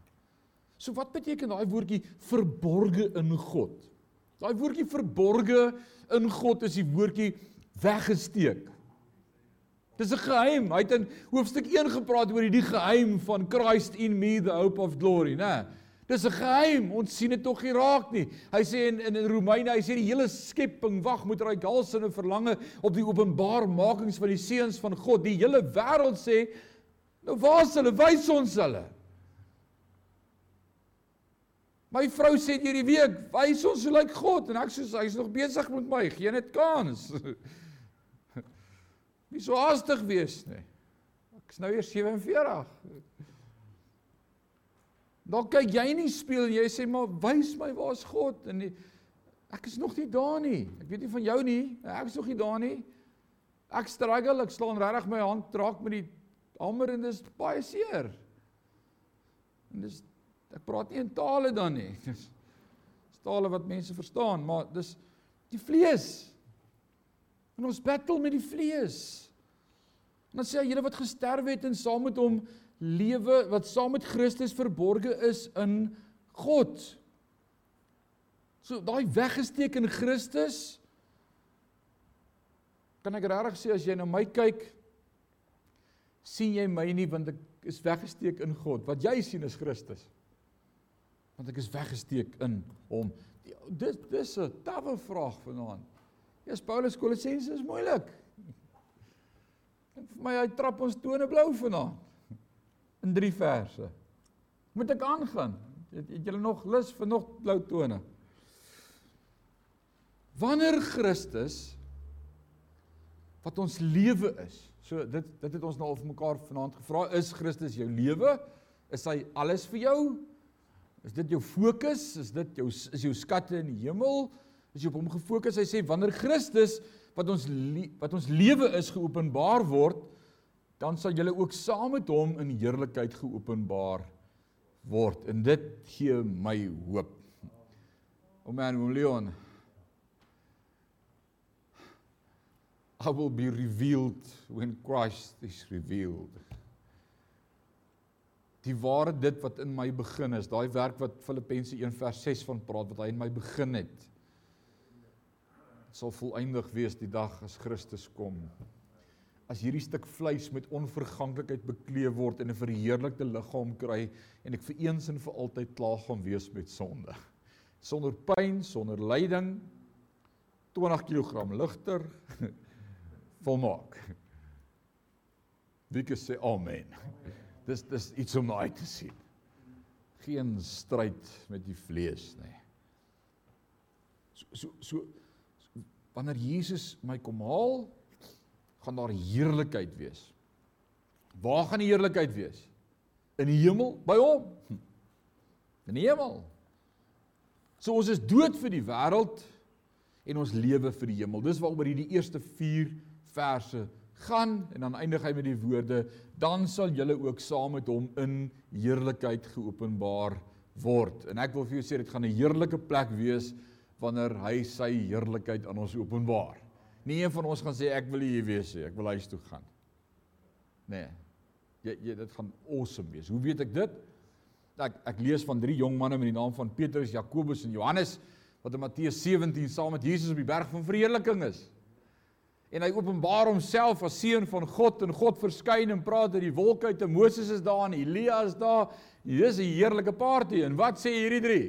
So wat beteken daai woordjie verborge in God? Daai woordjie verborge in God is die woordjie weggesteek. Dis 'n geheim. Hy het in hoofstuk 1 gepraat oor hierdie geheim van Christ in me the hope of glory, né? Dis 'n geheim. Ons sien dit tog nie raak nie. Hy sê in in, in Romeine, hy sê die hele skepping wag met raai galsinne verlange op die openbarmakings van die seuns van God. Die hele wêreld sê, nou waar is hulle? Wys ons hulle. My vrou sê hierdie week, wys ons hoe lyk God en ek sê hy's nog besig met my. Geen net kans. (laughs) Nie so haastig wees nie. Ek's nou eers 47. Dan kyk jy nie speel jy sê maar wys my waar's God en die, ek is nog nie daar nie. Ek weet nie van jou nie. Ek is nog nie daar nie. Ek struggle, ek slaan regtig my hand raak met die hamer en dis baie seer. En dis ek praat nie in tale dan nie. (laughs) Dis tale wat mense verstaan, maar dis die vlees. En ons battle met die vlees. En dan sê hy, julle wat gesterf het en saam met hom lewe wat saam met Christus verborge is in God. So daai weggesteek in Christus kan ek regtig sê as jy na my kyk sien jy my nie want ek is weggesteek in God. Wat jy sien is Christus. Want ek is weggesteek in hom. Dis dis 'n tawwe vraag vanaand. Ja, Paulus Kolossense is moeilik. Dink vir my hy trap ons tone blou vanaand in drie verse. Moet ek aangaan? Het, het julle nog lus vir nog blou tone? Wanneer Christus wat ons lewe is. So dit dit het ons nou al vir mekaar vanaand gevra, is Christus jou lewe? Is hy alles vir jou? Is dit jou fokus? Is dit jou is jou skatte in die hemel? Is jy op hom gefokus? Hy sê wanneer Christus wat ons wat ons lewe is geopenbaar word, dan sal julle ook saam met hom in heerlikheid geopenbaar word. En dit gee my hoop. O man, o Leon. I will be revealed when Christ is revealed. Die ware dit wat in my begin is, daai werk wat Filippense 1 vers 6 van praat wat hy in my begin het sal volëindig wees die dag as Christus kom as hierdie stuk vleis met onverganklikheid bekleed word en 'n verheerlikte liggaam kry en ek vir eens en vir altyd klaar gaan wees met sonde. Sonder pyn, sonder lyding, 20 kg ligter, (laughs) volmaak. Wie kan sê amen? Dis dis iets om na uit te sien. Geen stryd met die vlees nie. So so so wanneer Jesus my kom haal, gaan daar heerlikheid wees. Waar gaan die heerlikheid wees? In die hemel by hom. In die hemel. So ons is dood vir die wêreld en ons lewe vir die hemel. Dis waaroor hierdie eerste 4 verse gaan en dan eindig hy met die woorde dan sal julle ook saam met hom in heerlikheid geopenbaar word. En ek wil vir jou sê dit gaan 'n heerlike plek wees wanneer hy sy heerlikheid aan ons openbaar. Nie een van ons gaan sê ek wil hier wees nie, ek wil huis toe gaan. Nee. Jy jy dit gaan awesome wees. Hoe weet ek dit? Ek ek lees van drie jong manne met die naam van Petrus, Jakobus en Johannes wat in Matteus 17 saam met Jesus op die berg van verheerliking is. En hy openbaar homself as seun van God en God verskyn en praat uit die wolke uit en Moses is daar en Elia is daar. Dis 'n heerlike party en wat sê hierdie drie?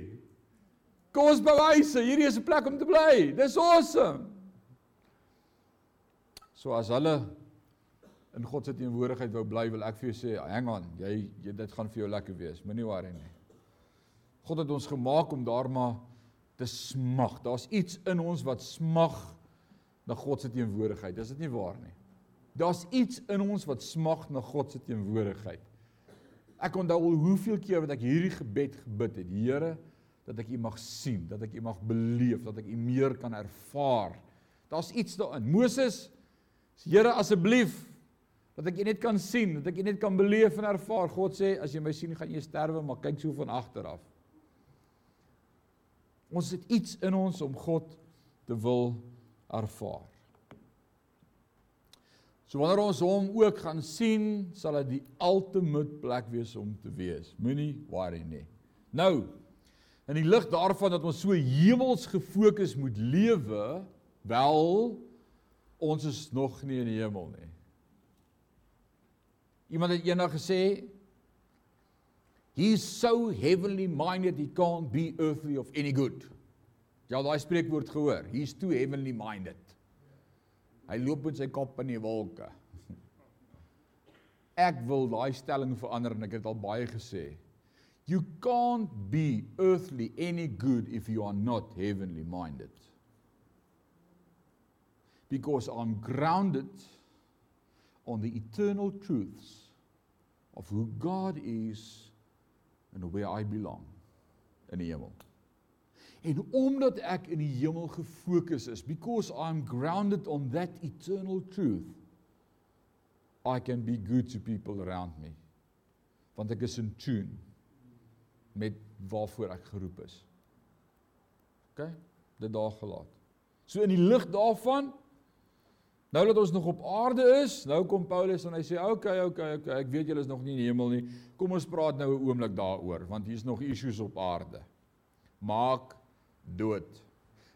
Kom ons bewys, hierdie is 'n plek om te bly. Dis awesome. So as hulle in God se teenwoordigheid wou bly, wil ek vir jou sê, hang on, jy, jy dit gaan vir jou lekker wees. Moenie worry nie. God het ons gemaak om daar maar te smag. Daar's iets in ons wat smag na God se teenwoordigheid. Is dit nie waar nie? Daar's iets in ons wat smag na God se teenwoordigheid. Ek onthou al hoeveel keer wat ek hierdie gebed gebid het, Here, dat ek U mag sien, dat ek U mag beleef, dat ek U meer kan ervaar. Daar's iets daarin. Moses Here asseblief dat ek U net kan sien, dat ek U net kan beleef en ervaar. God sê as jy my sien, gaan jy sterwe, maar kyk so van agter af. Ons het iets in ons om God te wil ervaar. So wanneer ons hom ook gaan sien, sal dit die ultimate plek wees om te wees. Moenie worry nie. Nou, in die lig daarvan dat ons so hemels gefokus moet lewe, wel ons is nog nie in die hemel nie. Iemand het eendag gesê He's so heavenly minded he can't be earthly of any good. Jy al daai spreekwoord gehoor? He's too heavenly minded. Hy loop met sy kop in die wolke. (laughs) Ek wil daai stelling verander en ek het al baie gesê. You can't be earthly any good if you are not heavenly minded because I'm grounded on the eternal truths of who God is and where I belong in die hemel. En omdat ek in die hemel gefokus is, because I'm grounded on that eternal truth, I can be good to people around me. Want ek is in tune met waarvoor ek geroep is. OK? Dit daar gelaat. So in die lig daarvan nou dat ons nog op aarde is, nou kom Paulus en hy sê OK, OK, OK, ek weet julle is nog nie in die hemel nie. Kom ons praat nou 'n oomblik daaroor want hier's nog issues op aarde. Maak dood.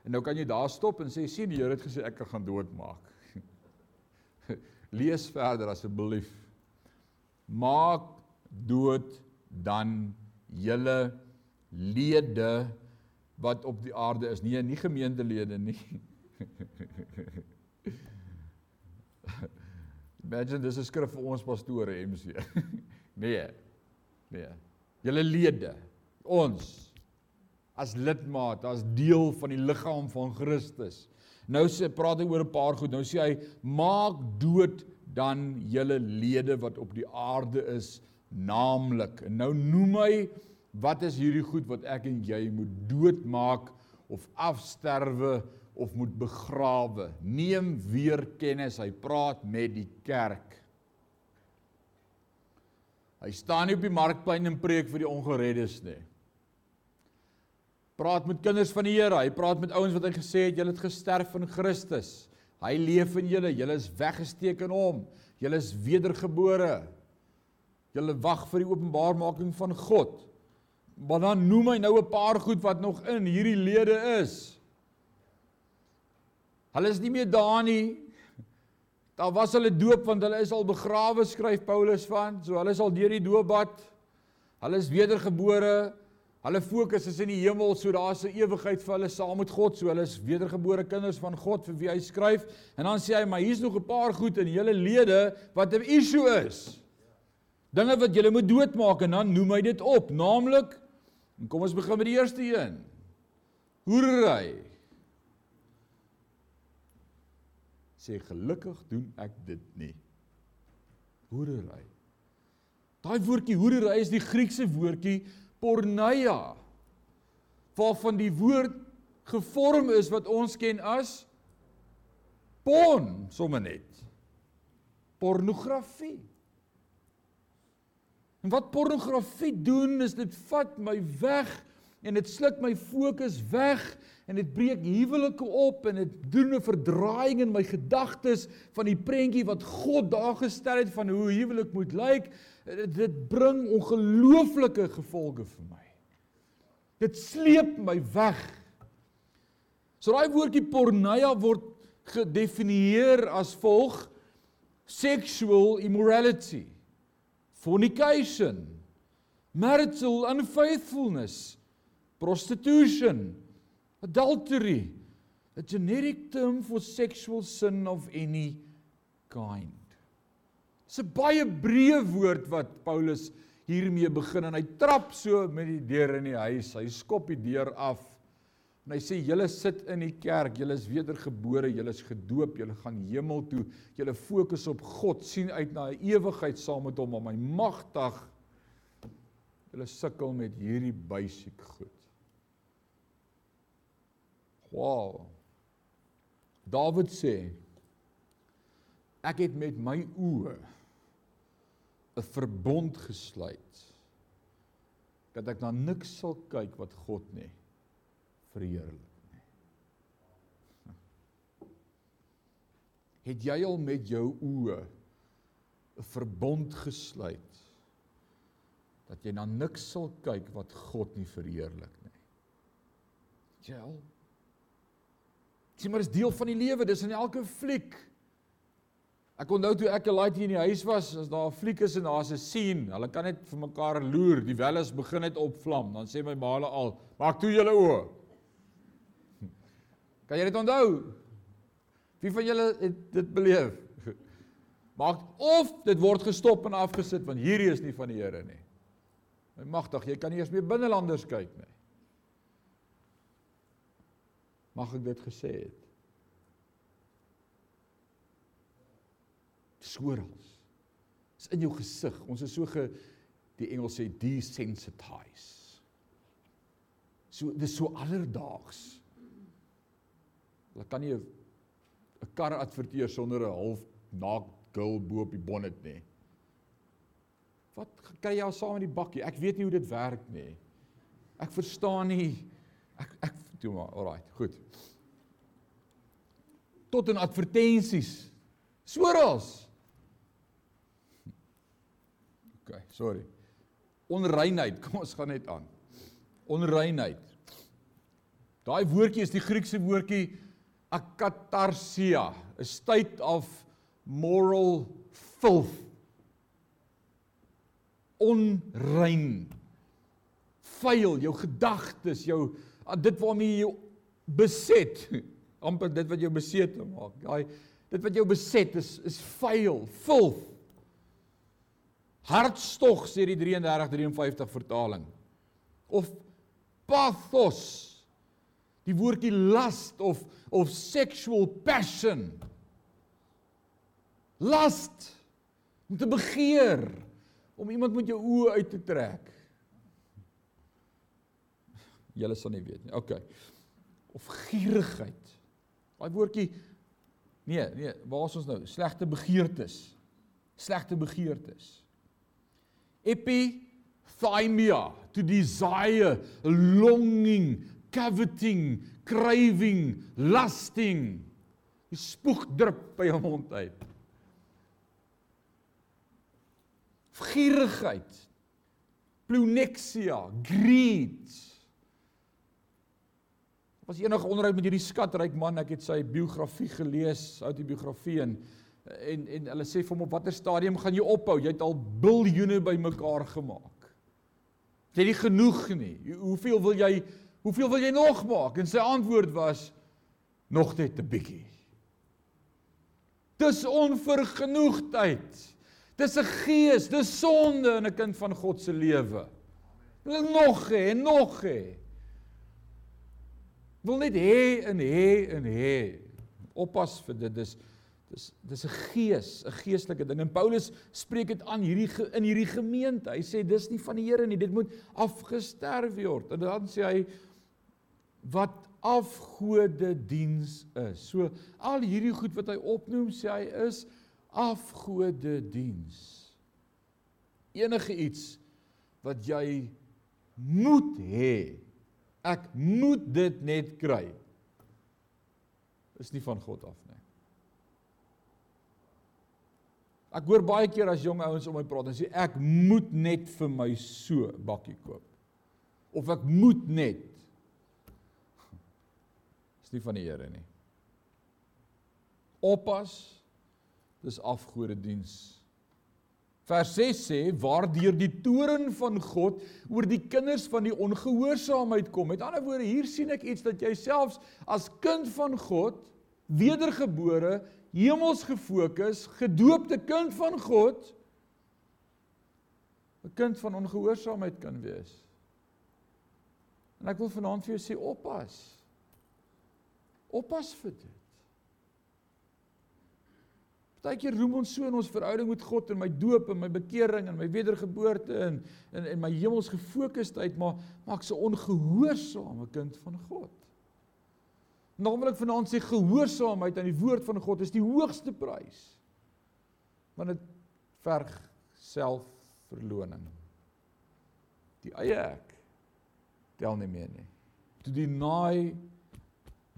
En nou kan jy daar stop en sê sien die Here het gesê ek gaan doodmaak. (laughs) Lees verder asseblief. Maak dood dan julle lede wat op die aarde is. Nee, nie gemeentelede nie. (laughs) Imagine dis 'n skrif vir ons pastore MC. (laughs) nee. Nee. Julle lede, ons as lidmaat, as deel van die liggaam van Christus. Nou sê praat hy oor 'n paar goed. Nou sê hy maak dood dan julle lede wat op die aarde is, naamlik. En nou noem hy wat is hierdie goed wat ek en jy moet doodmaak of afsterwe of moet begrawe. Neem weer kennis. Hy praat met die kerk. Hy staan nie op die markplein en preek vir die ongereddes nie. Praat met kinders van die Here. Hy praat met ouens wat hy gesê het julle het gesterf in Christus. Hy leef in julle. Julle is weggesteek in hom. Julle is wedergebore. Julle wag vir die openbarmaking van God. Maar dan noem hy nou 'n paar goed wat nog in hierdie lede is. Hulle is nie meer daar nie. Daar was hulle doop want hulle is al begrawe skryf Paulus van. So hulle is al deur die doopbad. Hulle is wedergebore. Hulle fokus is in die hemel, so daar's 'n ewigheid vir hulle saam met God. So hulle is wedergebore kinders van God vir wie hy skryf. En dan sê hy, maar hier's nog 'n paar goed in julle lede wat 'n issue is. Dinge wat julle moet doodmaak en dan noem hy dit op, naamlik kom ons begin met die eerste een. Hoerery. sê gelukkig doen ek dit nie. Hoerery. Daai woordjie hoerery is die Griekse woordjie porneia waarvan die woord gevorm is wat ons ken as porn sommer net. Pornografie. En wat pornografie doen is dit vat my weg en dit sluk my fokus weg en dit breek huwelike op en dit doen 'n verdraaiing in my gedagtes van die prentjie wat God daar gestel het van hoe huwelik moet lyk. Dit bring ongelooflike gevolge vir my. Dit sleep my weg. So daai woordjie porneia word gedefinieer as volg: sexual immorality, fornication, marital unfaithfulness, prostitution, adultery, a generic term for sexual sin of any kind. Dis 'n baie breë woord wat Paulus hiermee begin en hy trap so met die deur in die huis. Hy skop die deur af. En hy sê julle sit in die kerk, julle is wedergebore, julle is gedoop, julle gaan hemel toe. Julle fokus op God, sien uit na 'n ewigheid saam met hom, maar my magtig julle sukkel met hierdie basic goed. Wow. Dawid sê ek het met my oë 'n verbond gesluit dat ek na niks sal kyk wat God nie verheerlik nie. (laughs) Het jy al met jou oë 'n verbond gesluit dat jy na niks sal kyk wat God nie verheerlik nie? Jy al Sien maar dis deel van die lewe, dis in elke fliek. Ek onthou toe ek 'n laat hier in die huis was, as daar 'n fliek is en daar's 'n scene, hulle kan net vir mekaar loer, die welles begin net opvlam, dan sê my maale al, "Maak toe julle oë." Kan jy dit onthou? Wie van julle het dit beleef? Maak of dit word gestop en afgesit want hierdie is nie van die Here nie. My magtig, jy kan nie eers meer binnelanders kyk nie. Mag ek dit gesê het? Dis oral. Dis in jou gesig. Ons is so ge die Engels sê desensitize. So dis so alledaags. Hulle kan nie 'n kar adverteer sonder 'n half naak girl bo op die bonnet nie. Wat kry jy al saam in die bakkie? Ek weet nie hoe dit werk nie. Ek verstaan nie. Ek ek doen maar. Alraai, goed. Tot in advertensies. Soros. OK, sorry. Onreinheid. (laughs) Kom ons gaan net aan. Onreinheid. Daai woordjie is die Griekse woordjie akatarsia, a state of moral filth. Onrein. Vuil jou gedagtes, jou ah, dit waarmee jy beset, (laughs) amper dit wat jou beset maak. Daai dit wat jou beset is is vuil, filth. Hartstog sê die 3353 vertaling. Of pathos. Die woordjie lust of of sexual passion. Lust om te begeer om iemand met jou oë uit te trek. Julle sal nie weet nie. OK. Of gierigheid. Daai woordjie nee, nee, waar is ons nou? Slegte begeertes. Slegte begeertes. Epithymia, to desire, longing, coveting, craving, lusting. Die spoeg drup by jou mond uit. gierigheid. Pleonexia greed. Was enige onderhoud met hierdie skatryk man. Ek het sy biografie gelees outobiografie en en en hulle sê vir hom op watter stadium gaan jy ophou? Jy het al biljoene bymekaar gemaak. Jy het nie genoeg nie? Hoeveel wil jy hoeveel wil jy nog maak en sy antwoord was nog net 'n bietjie dis onvergenoegdheid Dis 'n gees, dis sonde in 'n kind van God se lewe. Wil nog hê, nog hê. Wil net hê en hê en hê. Oppas vir dit. Dis dis dis 'n gees, 'n geestelike ding. En Paulus spreek dit aan hierdie in hierdie gemeente. Hy sê dis nie van die Here nie. Dit moet afgesterf word. En dan sê hy wat afgode diens is. So al hierdie goed wat hy opnoem, sê hy is afgode diens. Enige iets wat jy moet hê. Ek moet dit net kry. Is nie van God af nie. Ek hoor baie keer as jong ouens om my praat en sê ek moet net vir my so bakkie koop. Of ek moet net. Is nie van die Here nie. Oppas dis afgode diens. Vers 6 sê waardeur die toren van God oor die kinders van die ongehoorsaamheid kom. Met ander woorde, hier sien ek iets dat jy selfs as kind van God, wedergebore, hemels gefokus, gedoopte kind van God 'n kind van ongehoorsaamheid kan wees. En ek wil vanaand vir jou sê oppas. Oppas vir dit. Partykeer roem ons so in ons verhouding met God en my doop en my bekering en my wedergeboorte en en en my hemels gefokusdheid, maar maar ek's 'n ongehoorsame kind van God. Ek vanaand sê gehoorsaamheid aan die woord van God is die hoogste prys. Want dit verg selfverloning. Die eie ek tel nie meer nie. To deny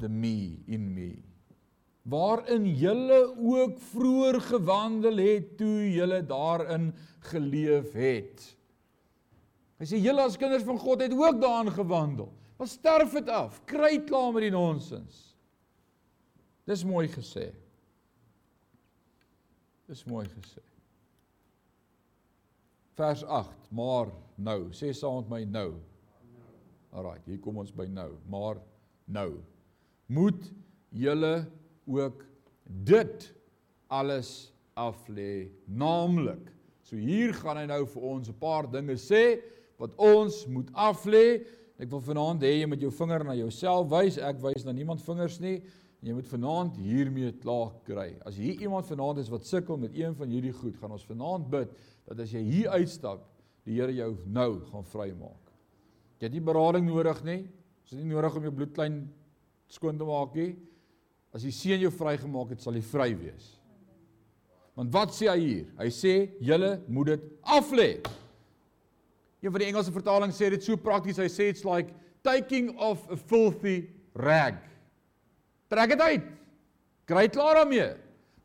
the me in me waarin julle ook vroeër gewandel het toe julle daarin geleef het. Hy sê julle as kinders van God het ook daarin gewandel. Maar sterf dit af. Kry klaar met die nonsens. Dis mooi gesê. Dis mooi gesê. Vers 8, maar nou, sê saam met my nou. Alraai, hier kom ons by nou, maar nou. Moet julle ook dit alles af lê naamlik. So hier gaan hy nou vir ons 'n paar dinge sê wat ons moet af lê. Ek wil vanaand hê jy met jou vinger na jouself wys. Ek wys na niemand vingers nie. En jy moet vanaand hiermee klaar kry. As hier iemand vanaand is wat sukkel met een van hierdie goed, gaan ons vanaand bid dat as jy hier uitstap, die Here jou nou gaan vrymaak. Jy het nie berading nodig nie. Dit is nie nodig om jou bloed klein skoon te maak nie. As die seun jou vrygemaak het, sal jy vry wees. Want wat sê hy hier? Hy sê julle moet dit af lê. Een van die Engelse vertalings sê dit so prakties. Hy sê it's like taking off a filthy rag. Trek dit uit. Kry klaar daarmee.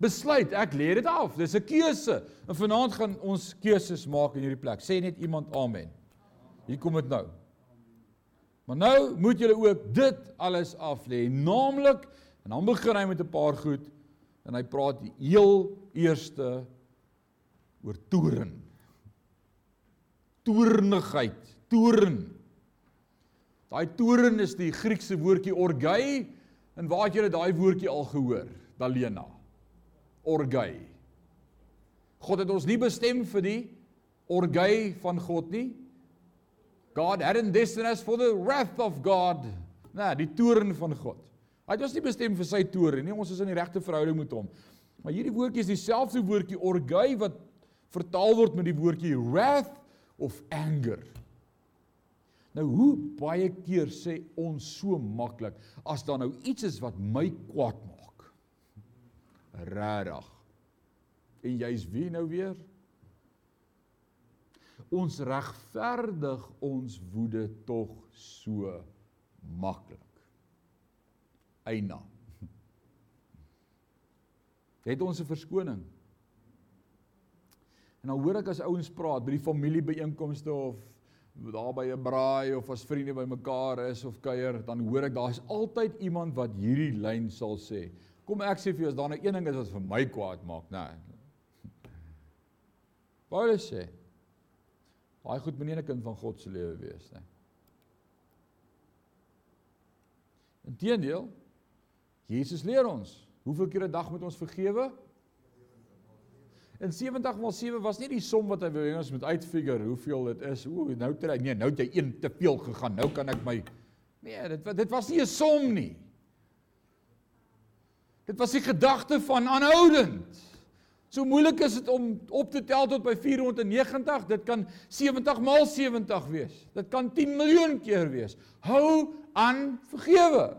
Besluit, ek lê dit af. Dis 'n keuse. En vanaand gaan ons keuses maak in hierdie plek. Sê net iemand amen. Hier kom dit nou. Maar nou moet julle ook dit alles af lê, naamlik en dan begin hy met 'n paar goed en hy praat die heel eerste oor toorn. Toornigheid, toorn. Daai toorn is die Griekse woordjie orgai en waar het julle daai woordjie al gehoor? Dalena. Orgai. God het ons nie bestem vir die orgai van God nie. God hadn't destined us for the wrath of God. Nee, die toorn van God. Hy het ons nie bestem vir sy toorn nie. Ons is in die regte verhouding met hom. Maar hierdie woordjie is dieselfde woordjie orgai wat vertaal word met die woordjie wrath of anger. Nou hoe baie keer sê ons so maklik as daar nou iets is wat my kwaad maak. Regtig. En jy's wie nou weer? Ons regverdig ons woede tog so maklik. Eina. Het ons 'n verskoning? En dan hoor ek as ouens praat by die familiebeeenkomste of daar by 'n braai of as vriende bymekaar is of kuier, dan hoor ek daar's altyd iemand wat hierdie lyn sal sê. Kom ek sê vir jou as daar nou een ding is wat vir my kwaad maak, nê. Nee. Paulus sê Daai goed moenie 'n kind van God se lewe wees nie. Inteendeel, Jesus leer ons, hoeveel keer 'n dag moet ons vergewe? In 70 maal 7 was nie die som wat hy wou hê ons moet uitfigure hoeveel dit is. Ooh, nou het hy nee, nou het hy een te veel gegaan. Nou kan ek my Nee, dit dit was nie 'n som nie. Dit was die gedagte van aanhoudend. So moeilik is dit om op te tel tot by 490. Dit kan 70 maal 70 wees. Dit kan 10 miljoen keer wees. Hou aan vergewe.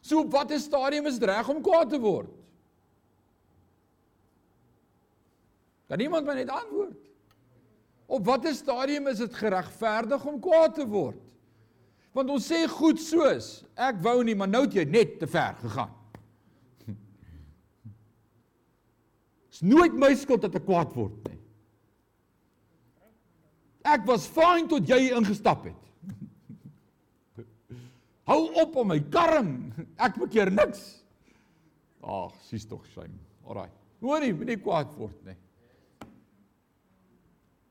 So op watter stadium is dit reg om kwaad te word? Kan iemand my net antwoord? Op watter stadium is dit geregverdig om kwaad te word? Want ons sê goed soos, ek wou nie, maar nou het jy net te ver gegaan. Nooit my skuld dat ek kwaad word nie. Ek was fyn tot jy ingestap het. (laughs) Hou op om my karring. Ek bekeer niks. Ag, sies tog shame. Alraai. Hoorie, moenie kwaad word nie.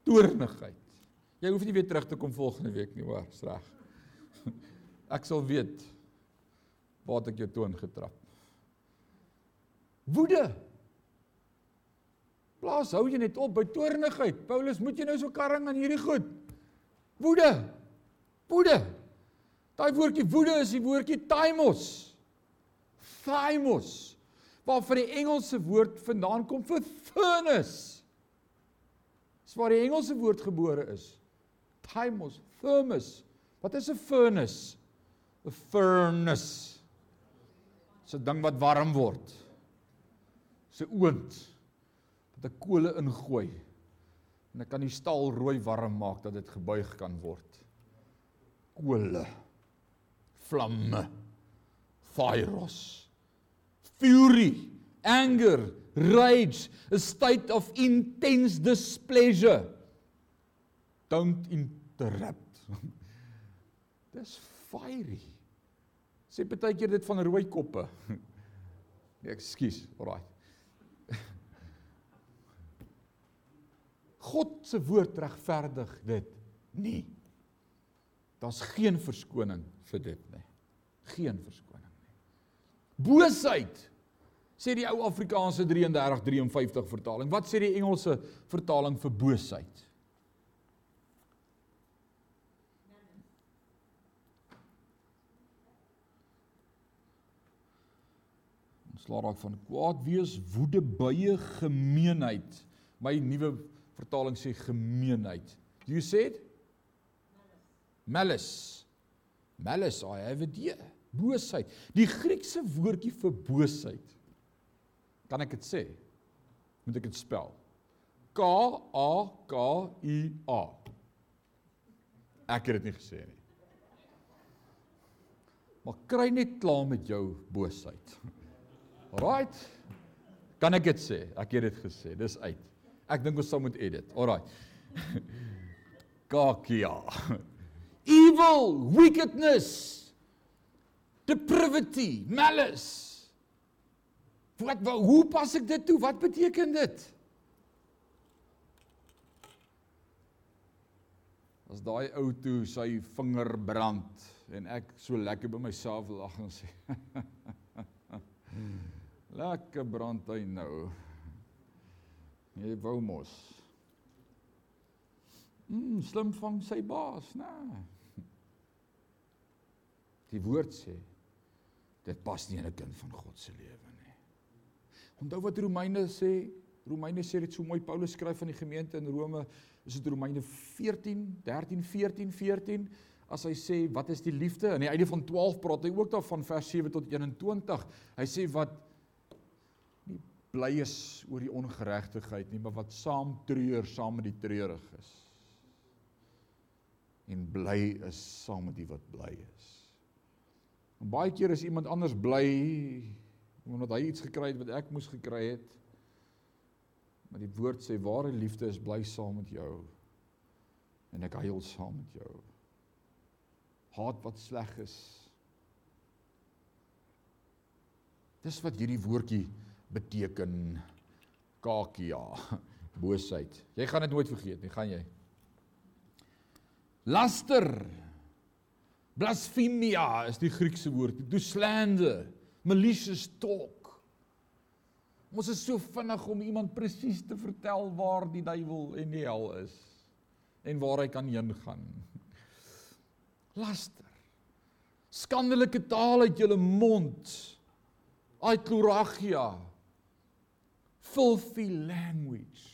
Toornigheid. Jy hoef nie weer terug te kom volgende week nie, hoor, is reg. (laughs) Ek sal weet waar ek jou toon getrap. Woede. Plaas hou jy net op by toornigheid. Paulus, moet jy nou so karring aan hierdie goed? Woede. Woede. Daai woordjie woede is die woordjie thymos. Thymos. Waar van die Engelse woord vandaan kom vir furnace. Dis waar die Engelse woord gebore is. Thymos, thermos. Wat is 'n furnace? 'n Furnace. 'n ding wat warm word. 'n oond dat ek kole ingooi en ek kan die staal rooi warm maak dat dit gebuig kan word. Kole. Vlamme. Fires. Fury, anger, rage, a state of intense displeasure. Don't interrupt. (laughs) Dis fiery. Sê baie keer dit van rooi koppe. (laughs) Nee, ekskuus. Alraai. God se woord regverdig dit nie. Daar's geen verskoning vir dit nie. Geen verskoning nie. Boosheid sê die ou Afrikaanse 3353 vertaling. Wat sê die Engelse vertaling vir boosheid? Ons slaag raak van kwaad wees, woede, buie, gemeenheid. My nuwe vertaling sê gemeenheid. You said malice. Malice, I have a D. Boosheid. Die Griekse woordjie vir boosheid. Kan ek dit sê? Moet ek dit spel? K A K I A. Ek het dit nie gesê nie. Maar kry net klaar met jou boosheid. Alraight. Kan ek dit sê? Ek het dit gesê. Dis uit. Ek dink ons sal moet edit. Alraight. (laughs) Kakia. (laughs) Evil, wickedness, depravity, malice. Wat hoe pas ek dit toe? Wat beteken dit? As daai ou toe sy vinger brand en ek so lekker by myself lag en sê (laughs) Lekker brand hy nou. Jy wou mos. Mm, slim van sy baas, né? Die woord sê dit pas nie in 'n kind van God se lewe nie. Onthou wat Romeine sê, Romeine sê dit so mooi Paulus skryf aan die gemeente in Rome, is dit Romeine 14, 13, 14, 14 as hy sê wat is die liefde? Aan die einde van 12 praat hy ook daarvan vers 7 tot 21. Hy sê wat bly is oor die ongeregtigheid nie, maar wat saam treur saam met die treuriges. En bly is saam met die wat bly is. En baie keer is iemand anders bly omdat hy iets gekry het wat ek moes gekry het. Maar die woord sê ware liefde is bly saam met jou. En ek huil saam met jou haat wat sleg is. Dis wat hierdie woordjie beteken kakia, boosheid. Jy gaan dit nooit vergeet nie, gaan jy? Laster. Blasfemia is die Griekse woord. To slander, malicious talk. Ons is so vinnig om iemand presies te vertel waar die duiwel en die hel is en waar hy kan heen gaan laster. Skandelike taal uit julle mond. Aitloragia. Filthy language.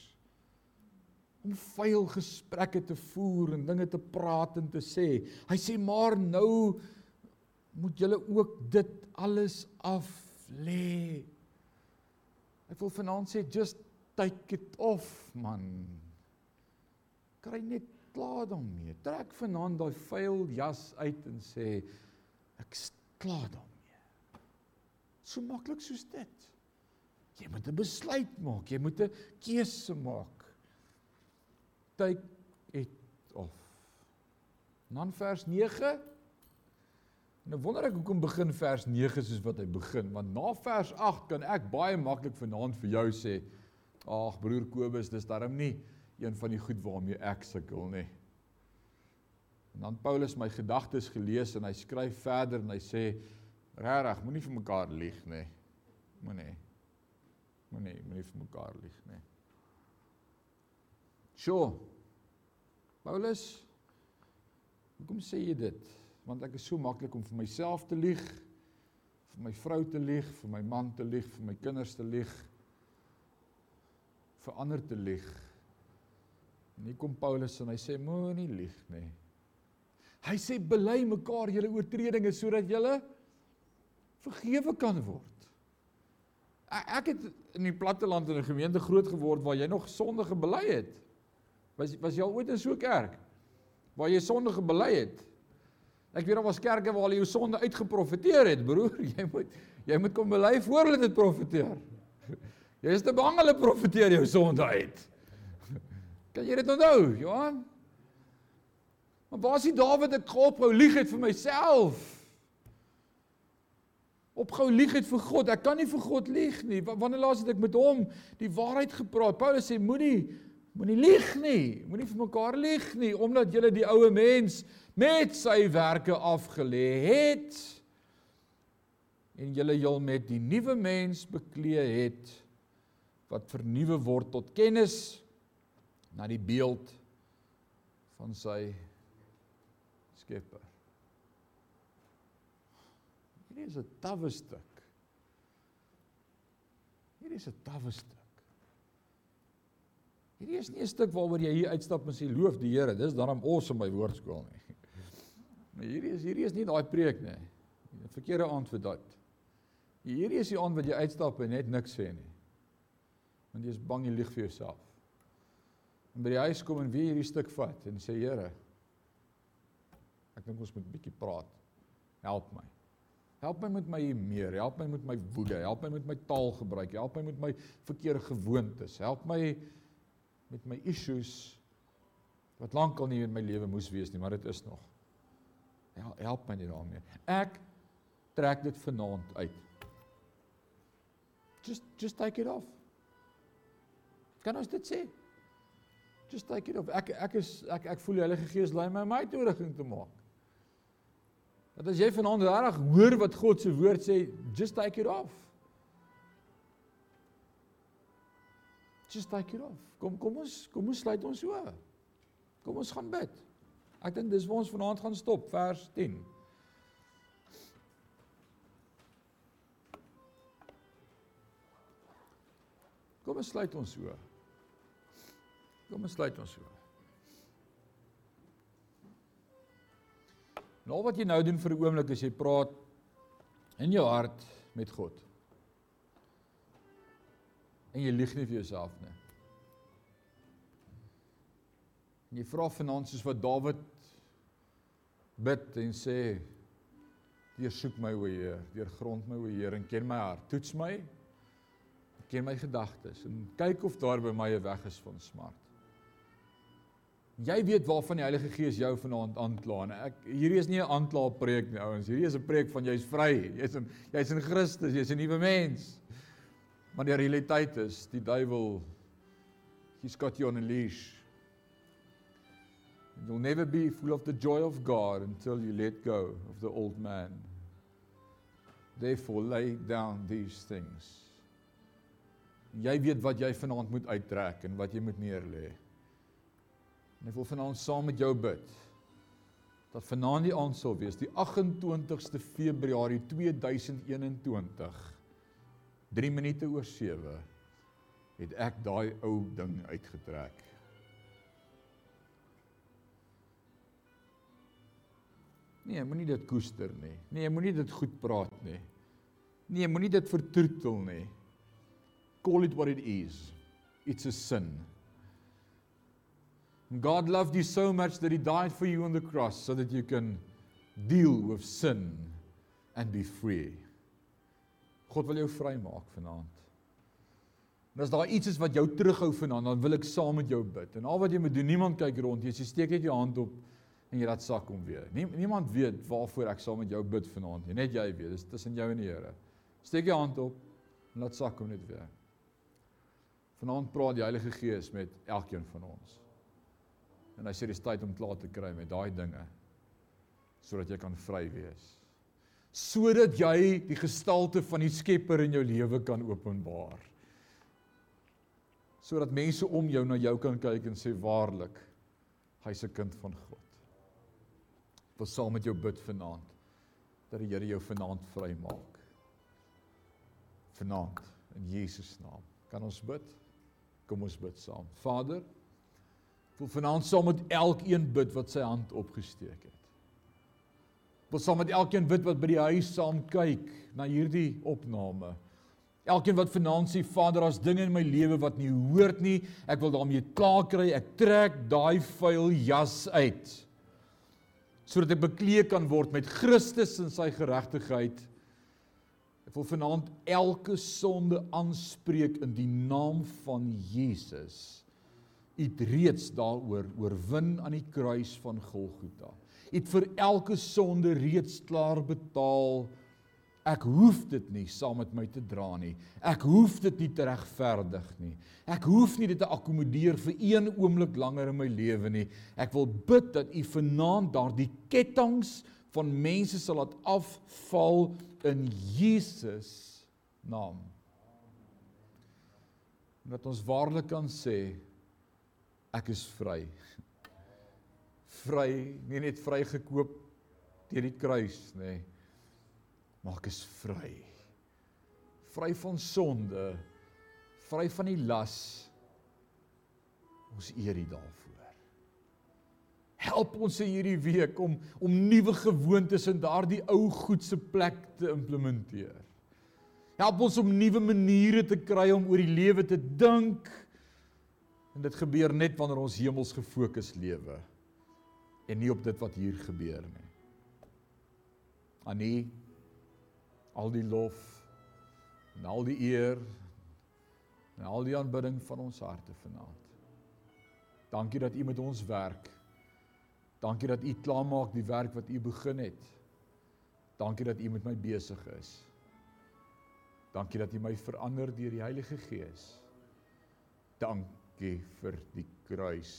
Om vuil gesprekke te voer en dinge te praat en te sê. Hy sê maar nou moet julle ook dit alles af lê. Ek wil vanaand sê just take it off man. Kry net klaar daarmee. Trek vanaand daai vuil jas uit en sê ek klaar daarmee. So maklik soos dit. Jy moet 'n besluit maak, jy moet 'n keuse maak. Take it off. Dan vers 9 Nou wonder ek hoekom begin vers 9 soos wat hy begin, want na vers 8 kan ek baie maklik vanaand vir jou sê, ag broer Kobus, dis darm nie een van die goed waarmee ek sukkel nê. En dan Paulus my gedagtes gelees en hy skryf verder en hy sê regtig moenie vir mekaar lieg nê. Moenie. Moenie, moenie vir mekaar lieg nê. Sjoe. Paulus Hoekom sê jy dit? Want ek is so maklik om vir myself te lieg, vir my vrou te lieg, vir my man te lieg, vir my kinders te lieg, vir ander te lieg. En hier kom Paulus en hy sê moenie lieg nie. Hy sê bely mekaar julle oortredinge sodat julle vergewe kan word. Ek het in die platteland in 'n gemeente groot geword waar jy nog sondige bely het. Was was jy al ooit in so 'n kerk waar jy sondige bely het? Ek weet daar was kerke waar hulle jou sonde uitgeprofeteer het, broer. (laughs) Jy moet jy moet kom bely voor hulle dit profeteer. Jy is te bang hulle profeteer jou sonde uit. (laughs) Kan jy dit onthou, Johan? Maar waar is die Dawid ek ophou lieg het vir myself? Ophou lieg het vir God. Ek kan nie vir God lieg nie. Wanneer laas het ek met hom die waarheid gepraat? Paulus sê moenie moenie lieg nie. Moenie vir mekaar lieg nie omdat jy die ou mens met sy werke afgelê het en jy heel met die nuwe mens bekleë het wat vernuwe word tot kennis na die beeld van sy Skepper. Hierdie is 'n tawwe stuk. Hierdie is 'n tawwe stuk. Hierdie is nie 'n stuk waaroor jy hier uitstap en sê loof die Here. Dis dan om awesome by woordskool nie. (laughs) Maar hierdie is hierdie is nie daai preek nie. 'n Verkeerde aand vir dit. Hierdie is die aand wat jy uitstap en net niks sê nie. Want jy is bang jy lieg vir jouself. En by die huis kom en wie hierdie stuk vat en sê Here, ek dink ons moet 'n bietjie praat. Help my. Help my met my meer, help my met my woede, help my met my taalgebruik, help my met my verkeerde gewoontes, help my met my issues wat lankal nie in my lewe moes wees nie, maar dit is nog. Ja, help my net daarmee. Ek trek dit vanaand uit. Just just take it off. Kan ons dit sê? Just take it off. Ek ek is ek ek voel die Heilige Gees lei my om my toerigting te maak. Dat as jy vanaand reg hoor wat God se woord sê, just take it off. Just take it off. Kom kom ons kom ons sluit ons oë. Kom ons gaan bid. Ek dink dis waar ons vanaand gaan stop, vers 10. Kom ons sluit ons oë. Kom ons sluit ons oë. Nou wat jy nou doen vir 'n oomblik is jy praat in jou hart met God. En jy lieg nie vir jouself nie. En jy vra vanaand soos wat Dawid bid en sê Deur soek my o Heer, deur grond my o Heer en ken my hart. Toets my. Ken my gedagtes en kyk of daar by my 'n weg is van smart. Jy weet waarvan die Heilige Gees jou vanaand aankla ek hierdie is nie 'n aankla preek nie ouens. Hierdie is 'n preek van jy's vry. Jy's in jy's in Christus, jy's 'n nuwe mens. Maar die realiteit is die duiwel he's got you on a leash. You'll never be full of the joy of God until you let go of the old man. Therefore lay down these things. Jy weet wat jy vanaand moet uittrek en wat jy moet neerlê. En ek wil vanaand saam met jou bid dat vanaand die aand sal wees die 28ste Februarie 2021 3 minute oor 7 het ek daai ou ding uitgetrek. Nee, moenie dit koester nie. Nee, moenie dit goed praat nie. Nee, moenie dit vertroetel nie. Call it what it is. It's a sin. God loved you so much that he died for you on the cross so that you can deal with sin and be free. God wil jou vrymaak vanaand. En as daar iets is wat jou terughou vanaand, dan wil ek saam met jou bid. En al wat jy moet doen, niemand kyk rond nie. Jy steek net jou hand op en jy laat sak om weer. Nie, niemand weet waarvoor ek saam met jou bid vanaand nie. Net jy weet. Dis tussen jou en die Here. Steek jou hand op en laat sak om net weer. Vanaand praat die Heilige Gees met elkeen van ons. En hy sê dis tyd om klaar te kry met daai dinge sodat jy kan vry wees. Sodat jy die gestalte van die Skepper in jou lewe kan openbaar. Sodat mense om jou na jou kan kyk en sê waarlik hy's 'n kind van God wil saam met jou bid vanaand dat die Here jou vanaand vrymaak. Vanaand in Jesus naam. Kan ons bid? Kom ons bid saam. Vader, wil vanaand saam met elkeen bid wat sy hand opgesteek het. Wil saam met elkeen bid wat by die huis saam kyk na hierdie opname. Elkeen wat vanaand sê Vader, daar's dinge in my lewe wat nie hoort nie. Ek wil daarmee klaar kry. Ek trek daai vuil jas uit sodat ek bekleë kan word met Christus en sy geregtigheid. Ek wil vanaand elke sonde aanspreek in die naam van Jesus. U het reeds daaroor oorwin aan die kruis van Golgotha. U het vir elke sonde reeds klaar betaal. Ek hoef dit nie saam met my te dra nie. Ek hoef dit nie te regverdig nie. Ek hoef nie dit te akkommodeer vir een oomblik langer in my lewe nie. Ek wil bid dat U vanaand daardie kettinge van mense sal laat afval in Jesus naam. Dat ons waarlik kan sê ek is vry. Vry, nie net vrygekoop deur die kruis nê. Nee maar ek is vry. Vry van sonde, vry van die las. Ons eer U daarvoor. Help ons in hierdie week om om nuwe gewoontes in daardie ou goed se plek te implementeer. Help ons om nuwe maniere te kry om oor die lewe te dink. En dit gebeur net wanneer ons hemels gefokus lewe en nie op dit wat hier gebeur nie. Annie al die lof en al die eer en al die aanbidding van ons harte vanaand. Dankie dat U met ons werk. Dankie dat U klaarmaak die werk wat U begin het. Dankie dat U met my besig is. Dankie dat U my verander deur die Heilige Gees. Dankie vir die kruis.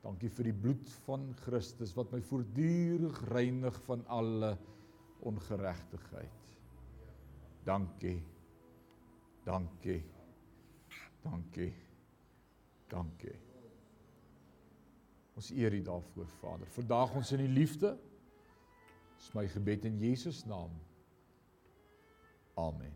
Dankie vir die bloed van Christus wat my voortdurend reinig van alle ongeregtigheid. Dankie. Dankie. Dankie. Dankie. Ons eer U daarvoor, Vader. Vandag ons in die liefde. Dis my gebed in Jesus naam. Amen.